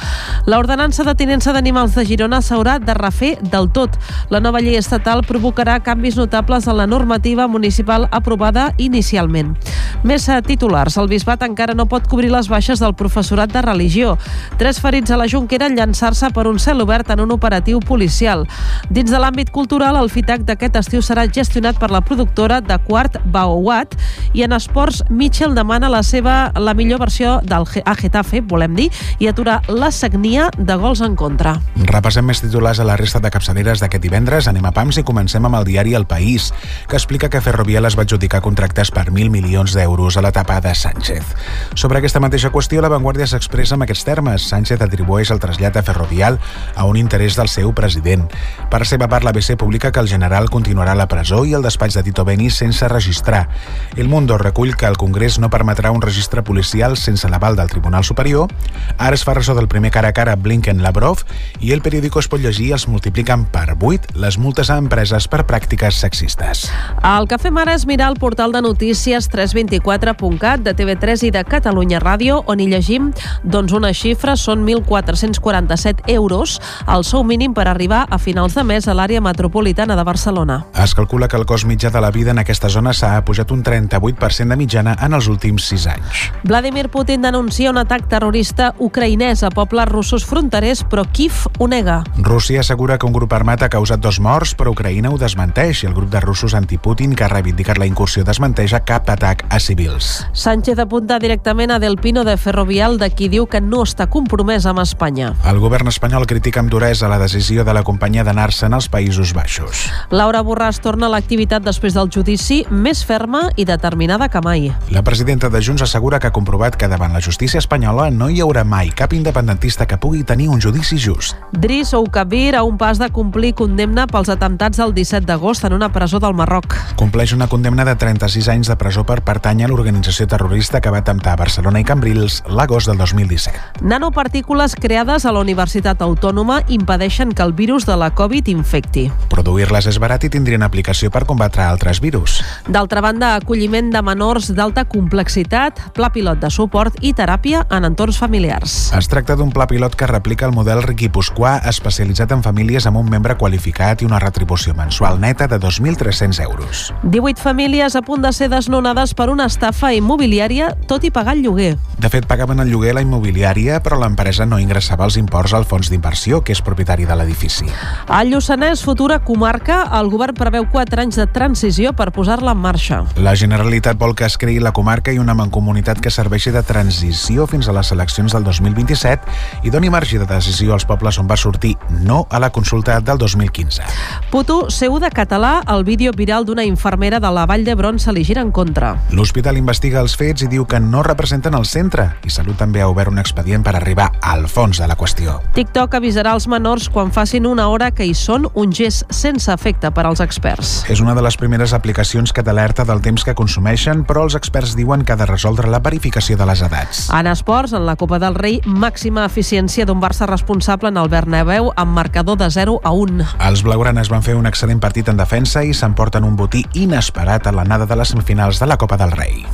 L'ordenança de tinença d'animals de Girona s'haurà de refer del tot. La nova llei estatal provocarà canvis notables en la normativa municipal aprovada inicialment. Més titulars. El bisbat encara no pot cobrir les baixes del professorat de religió. Tres ferits a la Junquera en llançar-se per un cel obert en un operatiu policial. Dins de l'àmbit cultural, el FITAC d'aquest estiu serà gestionat per la productora de Quart Baouat I en esports, Mitchell demana la seva la millor versió del a Getafe, volem dir, i aturar la sagnia de gols en contra.
Repassem més titulars a la resta de capçaleres d'aquest divendres. Anem a PAMS i comencem amb el diari El País, que explica que Ferrovial es va adjudicar contractes per 1.000 milions d'euros a l'etapa de Sánchez. Sobre aquesta mateixa qüestió, la Vanguardia s'expressa amb aquests termes. Sánchez atribueix el trasllat a Ferrovial a un interès del seu president. Per seva part, l'ABC publica que el general continuarà a la presó i el despatx de Tito Beni sense registrar. El Mundo recull que el Congrés no permetrà un registre policial sense l'aval del Tribunal Superior. Ara es fa ressò del primer cara a cara Blinken-Lavrov i el periòdico es pot llegir els multipliquen per 8 les multes a empreses per pràctiques sexistes.
El que fem ara és mirar el portal de notícies 324.cat de TV3 i de Catalunya Ràdio, on hi llegim doncs una xifra són 1.447 euros, el sou mínim per arribar a finals de mes a l'àrea metropolitana de Barcelona.
Es calcula que el cost mitjà de la vida en aquesta zona s'ha pujat un 38% de mitjana en els últims 6 anys.
Vladimir Putin denuncia un atac terrorista ucraïnès a pobles russos fronterers, però Kiev ho nega.
Rússia assegura que un grup armat ha causat dos morts, però Ucraïna ho desmenteix i el grup de russos anti-Putin que ha reivindicat la incursió desmenteja cap atac a civils.
Sánchez apunta directament a Del Pino de Ferrovial, de qui diu que no està compromès amb Espanya.
El govern espanyol critica amb duresa la decisió de la companyia d'anar-se'n als Països Baixos.
Laura Borràs torna a l'activitat després del judici més ferma i determinada que mai.
La presidenta de Junts assegura que ha comprovat que davant la justícia espanyola no hi haurà mai cap independentista que pugui tenir un judici just.
Dris Oukabir a un pas de complir condemna pels atemptats del 17 d'agost en una presó del Marroc.
Compleix una condemna de 36 anys de presó per pertànyer a l'organització terrorista que va atemptar a Barcelona i Cambrils l'agost del 2017.
Nanopartícules creades a la Universitat Autònoma impedeixen que el virus de la Covid infecti.
Produir-les és barat i tindrien aplicació per combatre altres virus.
D'altra banda, acolliment de menors d'alta complexitat, pla pilot de suport i teràpia en entorns familiars.
Es tracta d'un pla pilot que replica el model riquipusquà especialitzat en famílies amb un membre qualificat i una retribució mensual neta de 2.300 euros.
18 famílies a punt de ser desnonades per una estafa immobiliària, tot i pagar el lloguer.
De fet, pagaven el lloguer a la immobiliària, però l'empresa no ingressava els imports al fons d'inversió, que és propietari de l'edifici.
Al Lluçanès, futura comarca, el govern preveu 4 anys de transició per posar-la en marxa.
La Generalitat vol que es creï la comarca i una mancomunitat que serveixi de transició fins a les eleccions del 2027 i doni marge de decisió als pobles on va sortir no a la consulta del 2015.
Puto, seu de català, el vídeo viral d'una infermera de la Vall d'Hebron se li gira en contra.
L'hospital investiga els fets i diu que no representen el centre i Salut també ha obert un expedient per arribar al fons de la qüestió.
TikTok avisarà els menors quan facin una hora que hi són un gest sense efecte per als experts.
És una de les primeres aplicacions que t'alerta del temps que consumeixen, però els experts diuen que ha de resoldre la verificació de les edats.
En esports, en la Copa del Rei, màxima eficiència d'un Barça responsable en el Bernabéu amb marcador de 0 a 1.
Els blaugranes van fer un excel·lent partit en defensa i s'emporten un botí inesperat a l'anada de les semifinals de la Copa del Rei.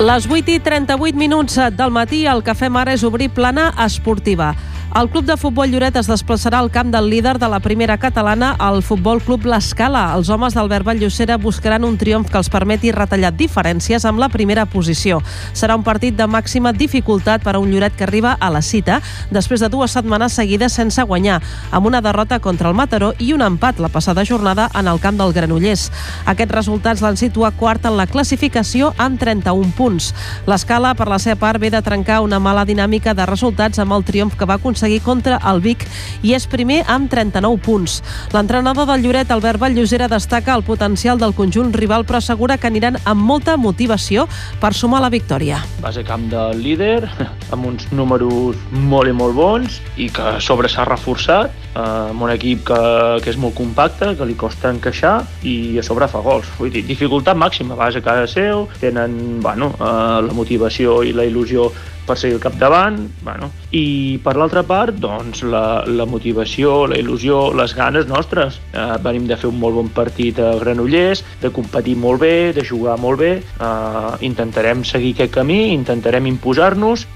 Les 8 i 38 minuts del matí, el que fem ara és obrir plana esportiva. El club de futbol Lloret es desplaçarà al camp del líder de la primera catalana, el Futbol Club L'Escala. Els homes d'Albert Valllocera buscaran un triomf que els permeti retallar diferències amb la primera posició. Serà un partit de màxima dificultat per a un Lloret que arriba a la cita després de dues setmanes seguides sense guanyar, amb una derrota contra el Mataró i un empat la passada jornada en el camp del Granollers. Aquests resultats l'han situat quart en la classificació amb 31 punts. L'Escala, per la seva part, ve de trencar una mala dinàmica de resultats amb el triomf que va aconseguir contra el Vic i és primer amb 39 punts. L'entrenador del Lloret, Albert Valllosera, destaca el potencial del conjunt rival però assegura que aniran amb molta motivació per sumar la victòria.
Vas a camp del líder, amb uns números molt i molt bons i que a sobre s'ha reforçat, eh, amb un equip que, que és molt compacte, que li costa encaixar i a sobre fa gols. Vull dir, dificultat màxima, vas a casa seu, tenen bueno, eh, la motivació i la il·lusió per seguir al capdavant, bueno. i per l'altra part, doncs, la, la motivació, la il·lusió, les ganes nostres. Eh, venim de fer un molt bon partit a Granollers, de competir molt bé, de jugar molt bé, eh, intentarem seguir aquest camí, intentarem imposar-nos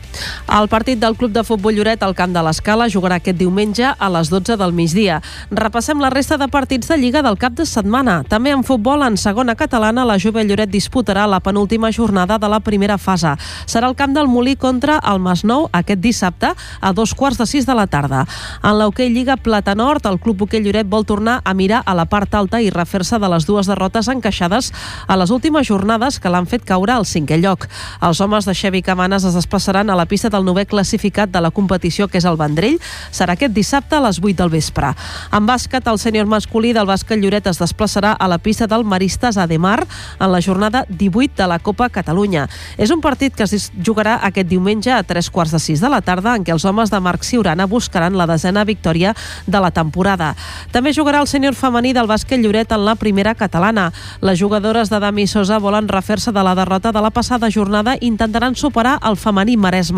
El partit del Club de Futbol Lloret al Camp de l'Escala jugarà aquest diumenge a les 12 del migdia. Repassem la resta de partits de Lliga del cap de setmana. També en futbol, en segona catalana, la Jove Lloret disputarà la penúltima jornada de la primera fase. Serà el camp del Molí contra el Masnou aquest dissabte a dos quarts de sis de la tarda. En l'Hockey Lliga Plata Nord, el Club Hoquei Lloret vol tornar a mirar a la part alta i refer-se de les dues derrotes encaixades a les últimes jornades que l'han fet caure al cinquè lloc. Els homes de Xevi Camanes es desplaçaran a la pista del novè classificat de la competició, que és el Vendrell. Serà aquest dissabte a les 8 del vespre. En bàsquet, el sènior masculí del bàsquet Lloret es desplaçarà a la pista del Maristes Ademar en la jornada 18 de la Copa Catalunya. És un partit que es jugarà aquest diumenge a tres quarts de sis de la tarda en què els homes de Marc Ciurana buscaran la desena victòria de la temporada. També jugarà el sènior femení del bàsquet Lloret en la primera catalana. Les jugadores de Dami Sosa volen refer-se de la derrota de la passada jornada i intentaran superar el femení Maresme,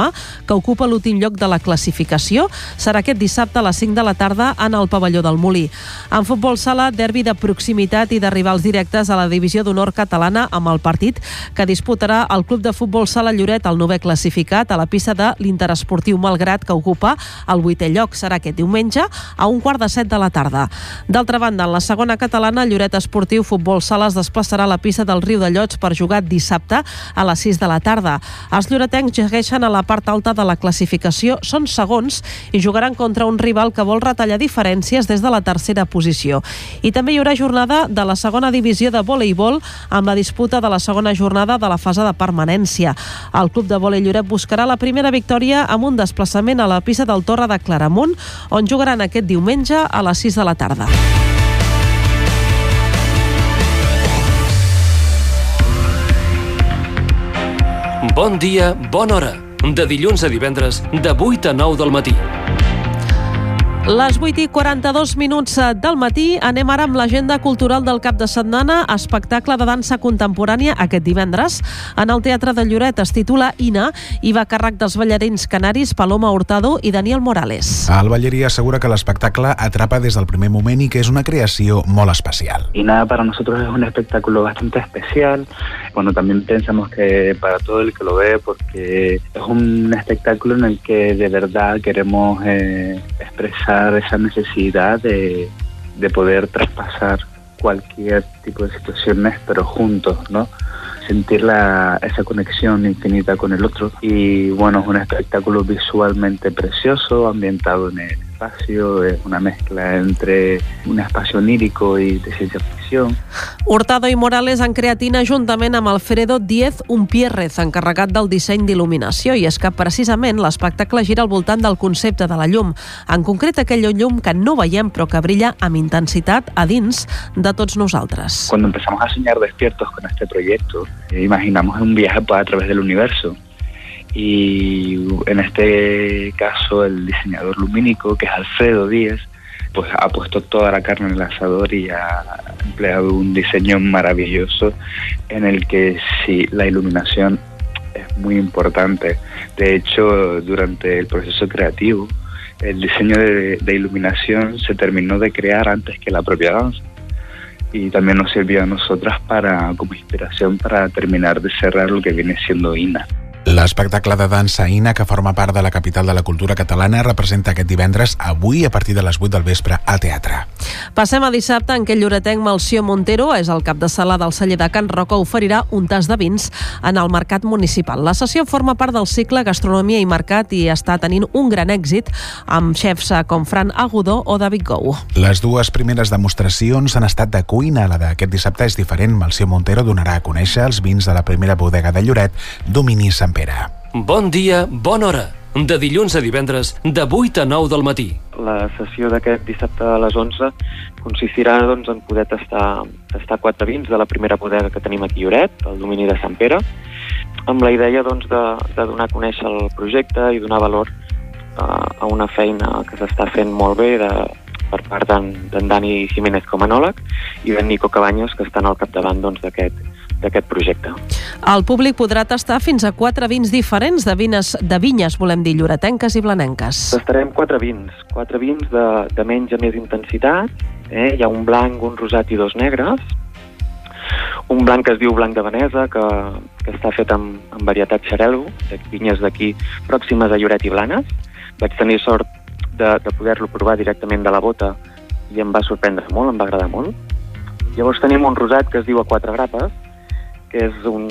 que ocupa l'últim lloc de la classificació. Serà aquest dissabte a les 5 de la tarda en el pavelló del Molí. En futbol sala, derbi de proximitat i de rivals directes a la divisió d'honor catalana amb el partit que disputarà el Club de Futbol Sala Lloret, el novè classificat, a la pista de l'Interesportiu Malgrat, que ocupa el vuitè lloc. Serà aquest diumenge a un quart de set de la tarda. D'altra banda, en la segona catalana, Lloret Esportiu Futbol Sala es desplaçarà a la pista del Riu de Llots per jugar dissabte a les 6 de la tarda. Els lloretencs segueixen a la part alta de la classificació, són segons i jugaran contra un rival que vol retallar diferències des de la tercera posició. I també hi haurà jornada de la segona divisió de voleibol amb la disputa de la segona jornada de la fase de permanència. El club de vòlei Lloret buscarà la primera victòria amb un desplaçament a la pista del Torre de Claramunt, on jugaran aquest diumenge a les 6 de la tarda.
Bon dia, bona hora. De dilluns a divendres, de 8 a 9 del matí.
Les 8 i 42 minuts del matí anem ara amb l'agenda cultural del cap de setmana, espectacle de dansa contemporània aquest divendres. En el Teatre de Lloret es titula Ina i va a càrrec dels ballarins canaris Paloma Hurtado i Daniel Morales.
El ballerí assegura que l'espectacle atrapa des del primer moment i que és una creació molt especial.
Ina para nosotros es un espectáculo bastante especial. Bueno, también pensamos que para todo el que lo ve, porque es un espectáculo en el que de verdad queremos eh, expresar esa necesidad de, de poder traspasar cualquier tipo de situaciones, pero juntos, ¿no? sentir la, esa conexión infinita con el otro. Y bueno, es un espectáculo visualmente precioso, ambientado en el espacio, es una mezcla entre un espacio onírico y de ciencia ficción.
Hurtado i Morales han creat INA juntament amb Alfredo Diez Umpierrez, encarregat del disseny d'il·luminació, i és que precisament l'espectacle gira al voltant del concepte de la llum, en concret aquella llum que no veiem però que brilla amb intensitat a dins de tots nosaltres.
Cuando empezamos a soñar despiertos con este proyecto, eh, imaginamos un viaje a través del universo. Y en este caso el diseñador lumínico, que es Alfredo Díez, pues ha puesto toda la carne en el asador y ha empleado un diseño maravilloso en el que sí, la iluminación es muy importante. De hecho, durante el proceso creativo, el diseño de, de iluminación se terminó de crear antes que la propia danza y también nos sirvió a nosotras para como inspiración para terminar de cerrar lo que viene siendo INA.
L'espectacle de dansa Ina, que forma part de la capital de la cultura catalana, representa aquest divendres, avui, a partir de les 8 del vespre, al teatre.
Passem a dissabte en què el lloretenc Malció Montero és el cap de sala del celler de Can Roca oferirà un tas de vins en el mercat municipal. La sessió forma part del cicle Gastronomia i Mercat i està tenint un gran èxit amb xefs com Fran Agudó o David Gou.
Les dues primeres demostracions han estat de cuina. La d'aquest dissabte és diferent. Malció Montero donarà a conèixer els vins de la primera bodega de Lloret, Domini Sant Pere.
Bon dia, bona hora. De dilluns a divendres, de 8 a 9 del matí.
La sessió d'aquest dissabte a les 11 consistirà doncs, en poder tastar, tastar quatre vins de la primera bodega que tenim aquí a Lloret, el domini de Sant Pere, amb la idea doncs, de, de donar a conèixer el projecte i donar valor uh, a una feina que s'està fent molt bé de, per part d'en Dani Jiménez com a anòleg i d'en Nico Cabanyos, que estan al capdavant d'aquest doncs, d'aquest projecte.
El públic podrà tastar fins a quatre vins diferents de, vines, de vinyes, volem dir, lloretenques i blanenques.
Tastarem quatre vins, quatre vins de, de menys a més intensitat, eh? hi ha un blanc, un rosat i dos negres, un blanc que es diu blanc de Venesa, que, que està fet amb, amb varietat xarel·lo, de vinyes d'aquí pròximes a Lloret i Blanes. Vaig tenir sort de, de poder-lo provar directament de la bota i em va sorprendre molt, em va agradar molt. Llavors tenim un rosat que es diu a quatre grapes, que és un,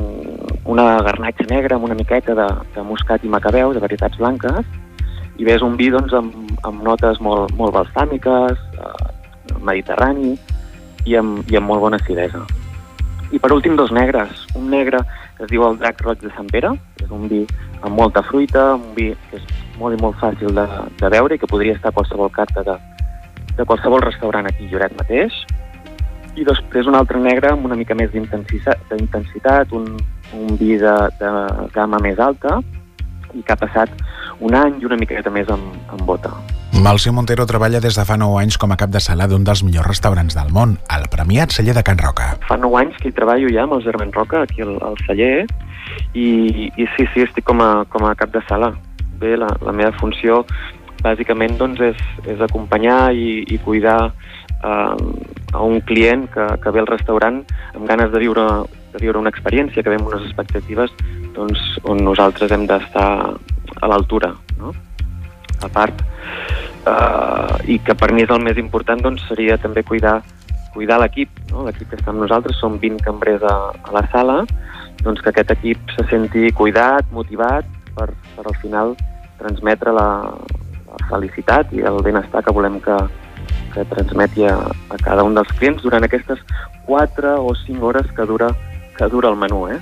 una garnatxa negra amb una miqueta de, de moscat i macabeu, de varietats blanques, i bé, és un vi doncs, amb, amb notes molt, molt balsàmiques, eh, mediterrani, i amb, i amb molt bona acidesa. I per últim, dos negres. Un negre que es diu el Drac Roig de Sant Pere, que és un vi amb molta fruita, un vi que és molt i molt fàcil de, de veure i que podria estar a qualsevol carta de, de qualsevol restaurant aquí a Lloret mateix. I després un altre negre amb una mica més d'intensitat, un, un vi de, de gamma més alta i que ha passat un any i una miqueta més amb, amb bota.
Malció Montero treballa des de fa 9 anys com a cap de sala d'un dels millors restaurants del món, el premiat celler de Can Roca.
Fa 9 anys que hi treballo ja amb el Germen Roca, aquí al, al celler, i, i sí, sí, estic com a, com a cap de sala. Bé, la, la meva funció bàsicament doncs, és, és acompanyar i, i cuidar eh, a un client que, que ve al restaurant amb ganes de viure, de viure una experiència, que ve amb unes expectatives doncs, on nosaltres hem d'estar a l'altura. No? A part, eh, i que per mi és el més important doncs, seria també cuidar, cuidar l'equip, no? l'equip que està amb nosaltres, som 20 cambrers a, a la sala, doncs que aquest equip se senti cuidat, motivat, per, per al final transmetre la, la felicitat i el benestar que volem que, que transmeti a, a cada un dels clients durant aquestes 4 o 5 hores que dura, que dura el menú. Eh?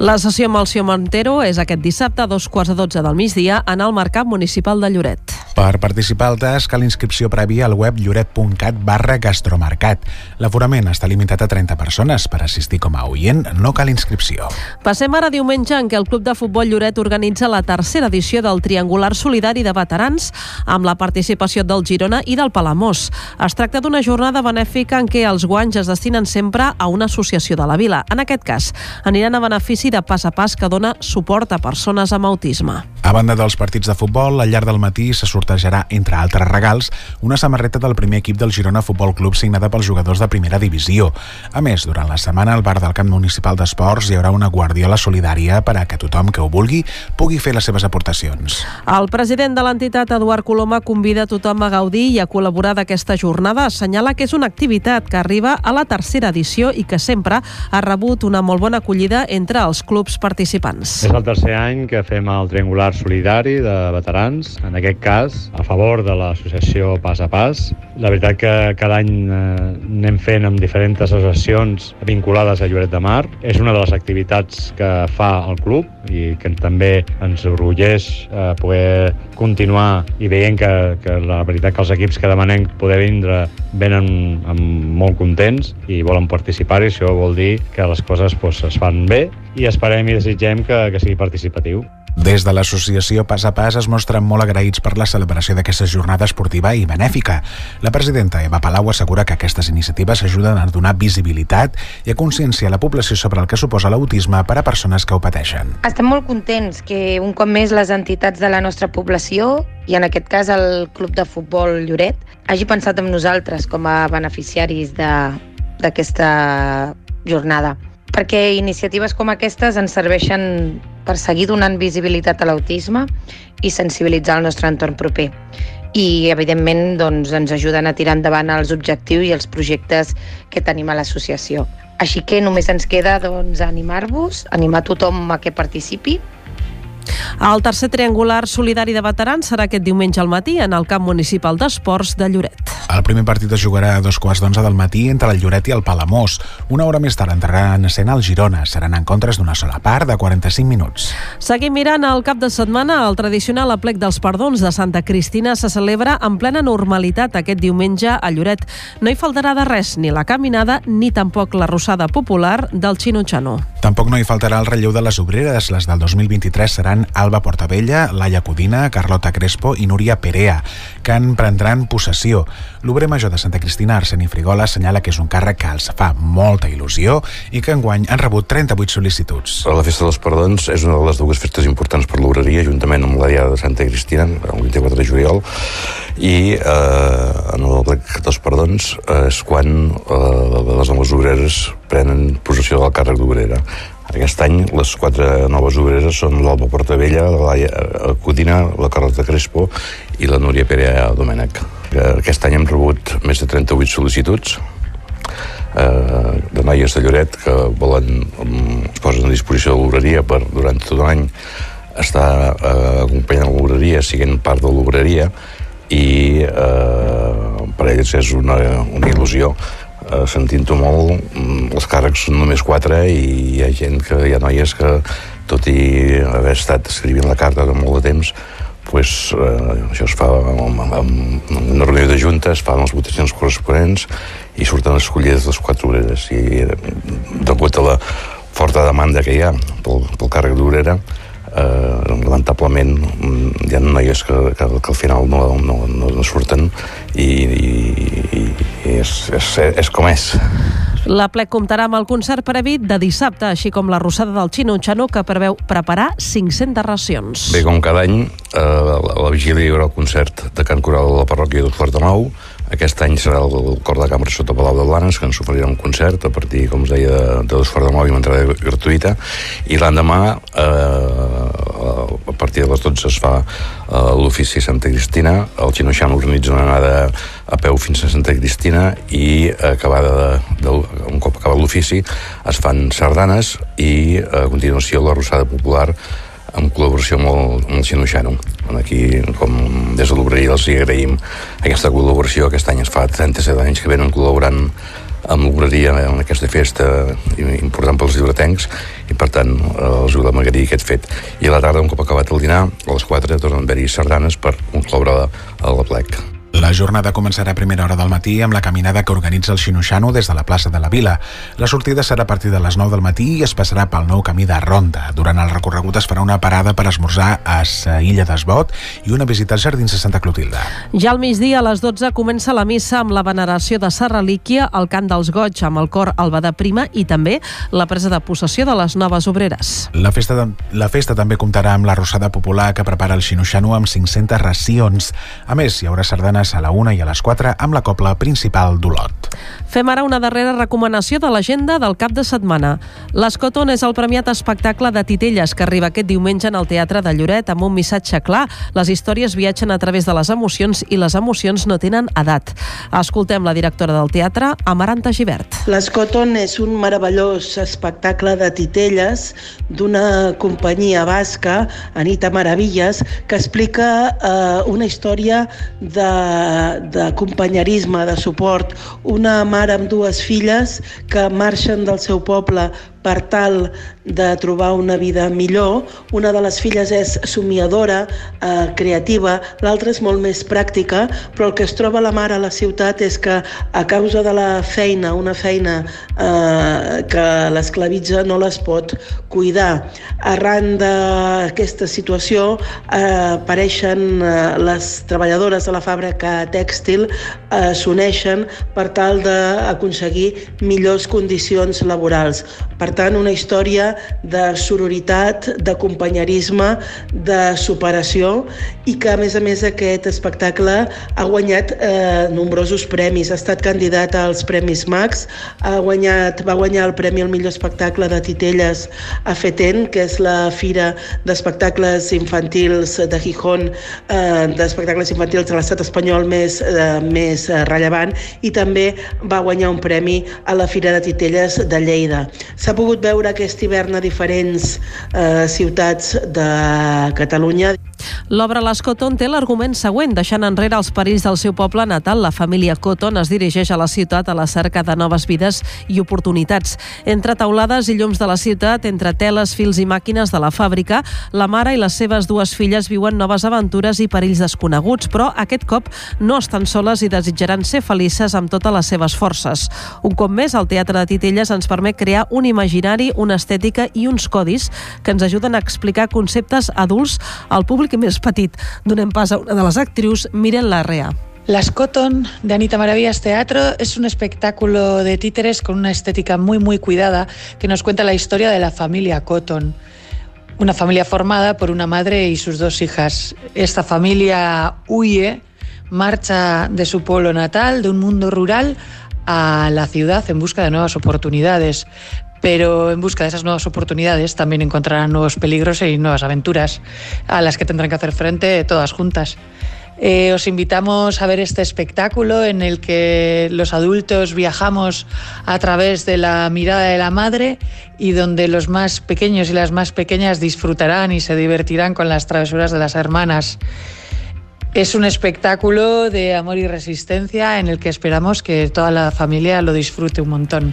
La sessió amb el Sió Montero és aquest dissabte a dos quarts de dotze del migdia en el Mercat Municipal de Lloret.
Per participar al tast cal inscripció prèvia al web lloret.cat barra gastromercat. L'aforament està limitat a 30 persones. Per assistir com a oient no cal inscripció.
Passem ara diumenge en què el Club de Futbol Lloret organitza la tercera edició del Triangular Solidari de Veterans amb la participació del Girona i del Palamós. Es tracta d'una jornada benèfica en què els guanys es destinen sempre a una associació de la vila. En aquest cas, aniran a benefici de pas a pas que dona suport a persones amb autisme.
A banda dels partits de futbol, al llarg del matí se sortejarà, entre altres regals, una samarreta del primer equip del Girona Futbol Club signada pels jugadors de primera divisió. A més, durant la setmana al bar del Camp Municipal d'Esports hi haurà una guardiola solidària per a que tothom que ho vulgui pugui fer les seves aportacions.
El president de l'entitat, Eduard Coloma, convida tothom a gaudir i a col·laborar d'aquesta jornada. Assenyala que és una activitat que arriba a la tercera edició i que sempre ha rebut una molt bona acollida entre els clubs participants.
És el tercer any que fem el triangular solidari de veterans, en aquest cas a favor de l'associació Pas a Pas. La veritat que cada any eh, anem fent amb diferents associacions vinculades a Lloret de Mar. És una de les activitats que fa el club i que també ens orgulleix eh, poder continuar i veient que, que la veritat que els equips que demanem poder vindre venen amb molt contents i volen participar i això vol dir que les coses pues, es fan bé i esperem i desitgem que, que sigui participatiu.
Des de l'associació Pas a Pas es mostren molt agraïts per la celebració d'aquesta jornada esportiva i benèfica. La presidenta Eva Palau assegura que aquestes iniciatives ajuden a donar visibilitat i a conscienciar la població sobre el que suposa l'autisme per a persones que ho pateixen.
Estem molt contents que un cop més les entitats de la nostra població i en aquest cas el Club de Futbol Lloret hagi pensat en nosaltres com a beneficiaris d'aquesta jornada perquè iniciatives com aquestes ens serveixen per seguir donant visibilitat a l'autisme i sensibilitzar el nostre entorn proper. I, evidentment, doncs, ens ajuden a tirar endavant els objectius i els projectes que tenim a l'associació. Així que només ens queda doncs, animar-vos, animar tothom a que participi
el tercer triangular solidari de veterans serà aquest diumenge al matí en el camp municipal d'esports de Lloret.
El primer partit es jugarà a dos quarts d'onze del matí entre el Lloret i el Palamós. Una hora més tard entrarà en escena el Girona. Seran encontres d'una sola part de 45 minuts.
Seguim mirant el cap de setmana. El tradicional aplec dels perdons de Santa Cristina se celebra en plena normalitat aquest diumenge a Lloret. No hi faltarà de res, ni la caminada ni tampoc la rossada popular del Xinutxano.
Tampoc no hi faltarà el relleu de les obreres. Les del 2023 seran Alba Portabella, Laia Codina, Carlota Crespo i Núria Perea, que en prendran possessió. L'obrer major de Santa Cristina, Arseni Frigola, assenyala que és un càrrec que els fa molta il·lusió i que enguany han rebut 38 sol·licituds.
La Festa dels Perdons és una de les dues festes importants per l'obreria, juntament amb la Diada de Santa Cristina, el 24 de juliol, i eh, en el plec dels perdons eh, és quan eh, les noves obreres prenen possessió del càrrec d'obrera. Aquest any les quatre noves obreres són l'Alba Portavella, la Laia Codina, la Carlota Crespo i la Núria Perea Domènech. Aquest any hem rebut més de 38 sol·licituds eh, de noies de Lloret que volen, es posen a disposició de l'obreria per durant tot l'any estar eh, acompanyant l'obreria, siguent part de l'obreria i eh, per ells és una, una il·lusió sentint-ho molt mm, els càrrecs són només quatre i hi ha gent que hi ha noies que tot i haver estat escrivint la carta de molt de temps pues, eh, això es fa amb una reunió de junta, es fan les votacions corresponents i surten escollides les quatre obreres. I eh, degut a la forta demanda que hi ha pel, pel càrrec d'obrera eh, lamentablement mm, hi ha noies que, que, que al final no, no, no surten i, i, i és, és, és com és.
La plec comptarà amb el concert previst de dissabte, així com la rossada del Xino Xano, que preveu preparar 500 racions.
Bé, com cada any, eh, a la vigília hi haurà el concert de Can Coral de la parròquia de Fort de Nou, aquest any serà el cor de cambra sota Palau de Blanes, que ens oferirà un concert a partir, com us deia, de, de dos quarts de nou i una entrada gratuïta. I l'endemà, eh, partir de les 12 es fa eh, l'ofici Santa Cristina. El Xinoxan organitza una anada a peu fins a Santa Cristina i acabada de, de, un cop acabat l'ofici es fan sardanes i a continuació la Rosada Popular en col·laboració amb el, amb el Xinoxano. Aquí, com des de l'obreria, els agraïm aquesta col·laboració. Aquest any es fa 37 anys que venen col·laborant amb l'obreria en aquesta festa important pels llibretencs i per tant els volem agrair aquest fet i a la tarda un cop acabat el dinar a les 4 tornen a haver-hi sardanes per concloure a la plec.
La jornada començarà a primera hora del matí amb la caminada que organitza el Xinoxano des de la plaça de la Vila. La sortida serà a partir de les 9 del matí i es passarà pel nou camí de Ronda. Durant el recorregut es farà una parada per esmorzar a Illa d'Esbot i una visita als jardins de Santa Clotilda.
Ja al migdia, a les 12, comença la missa amb la veneració de Sa Relíquia, el cant dels goig amb el cor Alba de Prima i també la presa de possessió de les noves obreres.
La festa, de, la festa també comptarà amb la rossada popular que prepara el Xinoxano amb 500 racions. A més, hi haurà sardanes a la 1 i a les 4 amb la copla principal d'Olot.
Fem ara una darrera recomanació de l'agenda del cap de setmana. L'Escoton és el premiat espectacle de Titelles que arriba aquest diumenge en el Teatre de Lloret amb un missatge clar. Les històries viatgen a través de les emocions i les emocions no tenen edat. Escoltem la directora del teatre, Amaranta Givert.
L'Escoton és un meravellós espectacle de Titelles d'una companyia basca, Anita Maravillas, que explica eh, una història de companyerisme, de suport. Una mare amb dues filles que marxen del seu poble per tal de trobar una vida millor. Una de les filles és somiadora, eh, creativa, l'altra és molt més pràctica, però el que es troba la mare a la ciutat és que a causa de la feina, una feina eh, que l'esclavitza, no les pot cuidar. Arran d'aquesta situació eh, apareixen eh, les treballadores de la fàbrica tèxtil, eh, s'uneixen per tal d'aconseguir millors condicions laborals. Per tant, una història de sororitat, de companyerisme, de superació i que, a més a més, aquest espectacle ha guanyat eh, nombrosos premis. Ha estat candidat als Premis Max, ha guanyat, va guanyar el Premi al millor espectacle de Titelles a FETEN, que és la fira d'espectacles infantils de Gijón, eh, d'espectacles infantils de l'estat espanyol més, eh, més rellevant, i també va guanyar un premi a la Fira de Titelles de Lleida. S'ha pogut veure aquest hivern a diferents eh, ciutats de Catalunya.
L'obra Les Coton té l'argument següent. Deixant enrere els perills del seu poble natal, la família Coton es dirigeix a la ciutat a la cerca de noves vides i oportunitats. Entre taulades i llums de la ciutat, entre teles, fils i màquines de la fàbrica, la mare i les seves dues filles viuen noves aventures i perills desconeguts, però aquest cop no estan soles i desitjaran ser felices amb totes les seves forces. Un cop més, el Teatre de Titelles ens permet crear un imaginari, una estètica i uns codis que ens ajuden a explicar conceptes adults al públic més petit. Donem pas a una de les actrius, Miren Larrea.
Las Cotton de Anita Maravillas Teatro es un espectáculo de títeres con una estética muy muy cuidada que nos cuenta la historia de la familia Cotton. Una familia formada por una madre y sus dos hijas. Esta familia huye marcha de su pueblo natal, de un mundo rural, a la ciudad en busca de nuevas oportunidades. Pero en busca de esas nuevas oportunidades también encontrarán nuevos peligros y nuevas aventuras a las que tendrán que hacer frente todas juntas. Eh, os invitamos a ver este espectáculo en el que los adultos viajamos a través de la mirada de la madre y donde los más pequeños y las más pequeñas disfrutarán y se divertirán con las travesuras de las hermanas. Es un espectáculo de amor y resistencia en el que esperamos que toda la familia lo disfrute un montón.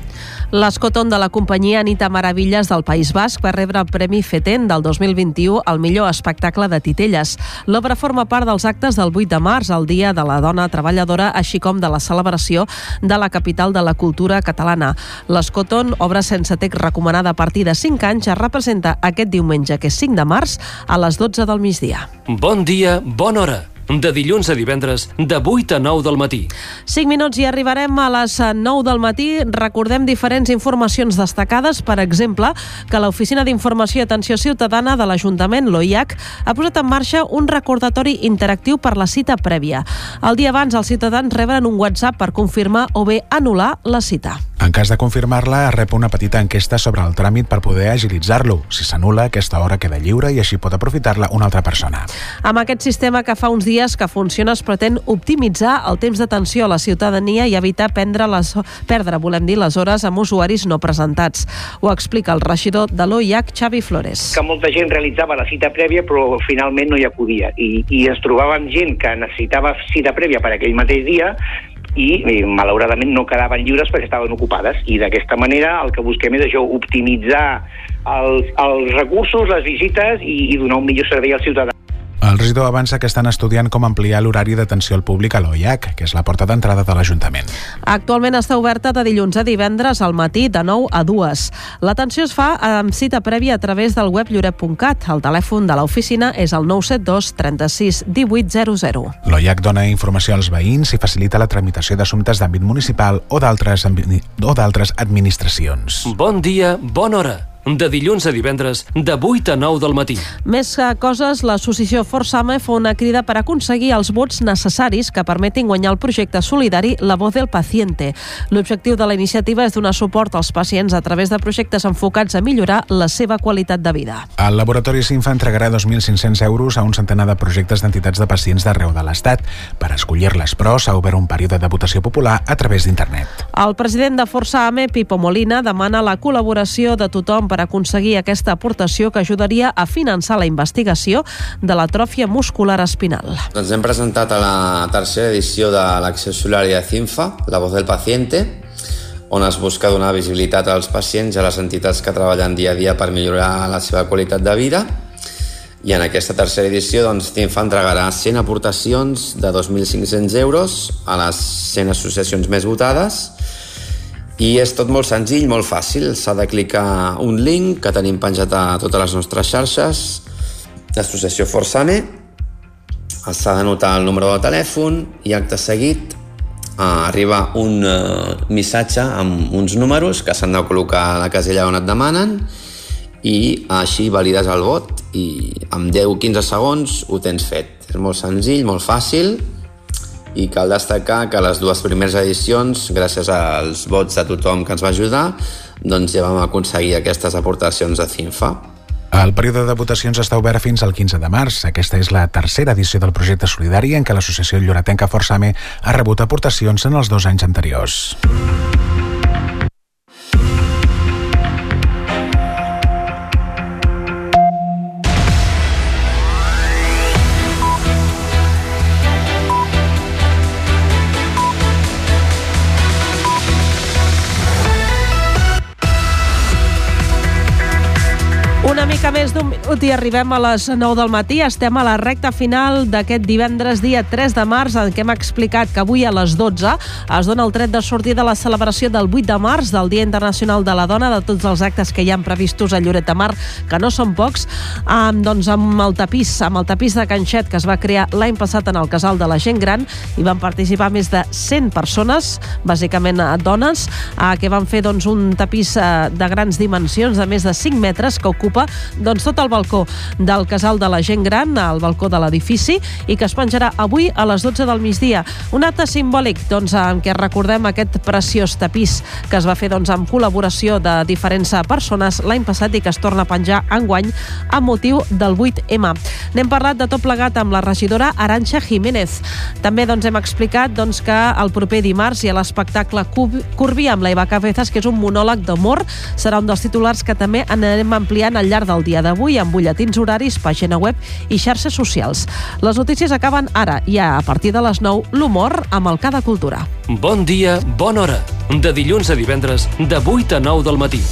L'escoton de la companyia Anita Maravilles del País Basc va rebre el Premi FETEN del 2021 al millor espectacle de titelles. L'obra forma part dels actes del 8 de març, el Dia de la Dona Treballadora, així com de la celebració de la capital de la cultura catalana. L'escoton, obra sense text recomanada a partir de 5 anys, es representa aquest diumenge, que és 5 de març, a les 12 del migdia.
Bon dia, bona hora. De dilluns a divendres, de 8 a 9 del matí.
5 minuts i arribarem a les 9 del matí. Recordem diferents informacions destacades, per exemple, que l'Oficina d'Informació i Atenció Ciutadana de l'Ajuntament, l'OIAC, ha posat en marxa un recordatori interactiu per la cita prèvia. El dia abans, els ciutadans reben un WhatsApp per confirmar o bé anul·lar la cita.
En cas de confirmar-la, es rep una petita enquesta sobre el tràmit per poder agilitzar-lo. Si s'anula, aquesta hora queda lliure i així pot aprofitar-la una altra persona.
Amb aquest sistema que fa uns dies que funciona es pretén optimitzar el temps d'atenció a la ciutadania i evitar prendre les, perdre, volem dir, les hores amb usuaris no presentats. Ho explica el regidor de l'OIAC, Xavi Flores.
Que molta gent realitzava la cita prèvia però finalment no hi acudia i, i ens trobàvem gent que necessitava cita prèvia per aquell mateix dia i, i malauradament no quedaven lliures perquè estaven ocupades i d'aquesta manera el que busquem és això, optimitzar els, els recursos, les visites i, i donar un millor servei al ciutadà.
El regidor avança que estan estudiant com ampliar l'horari d'atenció al públic a l'OIAC, que és la porta d'entrada de l'Ajuntament.
Actualment està oberta de dilluns a divendres al matí de 9 a 2. L'atenció es fa amb cita prèvia a través del web lloret.cat. El telèfon de l'oficina és el 972 36 1800.
L'OIAC dona informació als veïns i facilita la tramitació d'assumptes d'àmbit municipal o d'altres o d'altres administracions.
Bon dia, bona hora. De dilluns a divendres, de 8 a 9 del matí.
Més que coses, l'associació Forsame fa una crida per aconseguir els vots necessaris que permetin guanyar el projecte solidari La Voz del Paciente. L'objectiu de la iniciativa és donar suport als pacients a través de projectes enfocats a millorar la seva qualitat de vida.
El Laboratori Sinfa entregarà 2.500 euros a un centenar de projectes d'entitats de pacients d'arreu de l'Estat. Per escollir-les, però, s'ha obert un període de votació popular a través d'internet.
El president de Forsame, Pipo Molina, demana la col·laboració de tothom per aconseguir aquesta aportació que ajudaria a finançar la investigació de l'atròfia muscular espinal.
Ens hem presentat a la tercera edició de l'Acció Solidària de CINFA, La Voz del Paciente, on es busca donar visibilitat als pacients i a les entitats que treballen dia a dia per millorar la seva qualitat de vida. I en aquesta tercera edició, doncs, CINFA entregarà 100 aportacions de 2.500 euros a les 100 associacions més votades i és tot molt senzill, molt fàcil. S'ha de clicar un link que tenim penjat a totes les nostres xarxes d'associació Forsame. S'ha d'anotar el número de telèfon i acte seguit eh, arriba un eh, missatge amb uns números que s'han de col·locar a la casella on et demanen i així valides el vot i en 10-15 segons ho tens fet. És molt senzill, molt fàcil i cal destacar que les dues primeres edicions, gràcies als vots de tothom que ens va ajudar, doncs ja vam aconseguir aquestes aportacions de CINFA.
El període de votacions està obert fins al 15 de març. Aquesta és la tercera edició del projecte solidari en què l'associació Lloretenca Forsame ha rebut aportacions en els dos anys anteriors.
Més d'un minut i arribem a les 9 del matí. Estem a la recta final d'aquest divendres, dia 3 de març, en què hem explicat que avui a les 12 es dona el tret de sortir de la celebració del 8 de març, del Dia Internacional de la Dona, de tots els actes que hi han previstos a Lloret de Mar, que no són pocs, amb, doncs, amb el tapís, amb el tapís de Canxet, que es va crear l'any passat en el Casal de la Gent Gran, i van participar més de 100 persones, bàsicament eh, dones, eh, que van fer doncs, un tapís eh, de grans dimensions, de més de 5 metres, que ocupa doncs, tot el balcó del casal de la gent gran, al balcó de l'edifici, i que es penjarà avui a les 12 del migdia. Un acte simbòlic doncs, en què recordem aquest preciós tapís que es va fer doncs, amb col·laboració de diferents persones l'any passat i que es torna a penjar enguany amb motiu del 8M. N'hem parlat de tot plegat amb la regidora Aranxa Jiménez. També doncs, hem explicat doncs, que el proper dimarts hi ha l'espectacle Curvi amb la Eva Cabezas, que és un monòleg d'amor. Serà un dels titulars que també anirem ampliant al llarg del dia d'avui amb butlletins horaris, pàgina web i xarxes socials. Les notícies acaben ara i a partir de les 9 l'humor amb el Cada Cultura.
Bon dia, bona hora. De dilluns a divendres, de 8 a 9 del matí.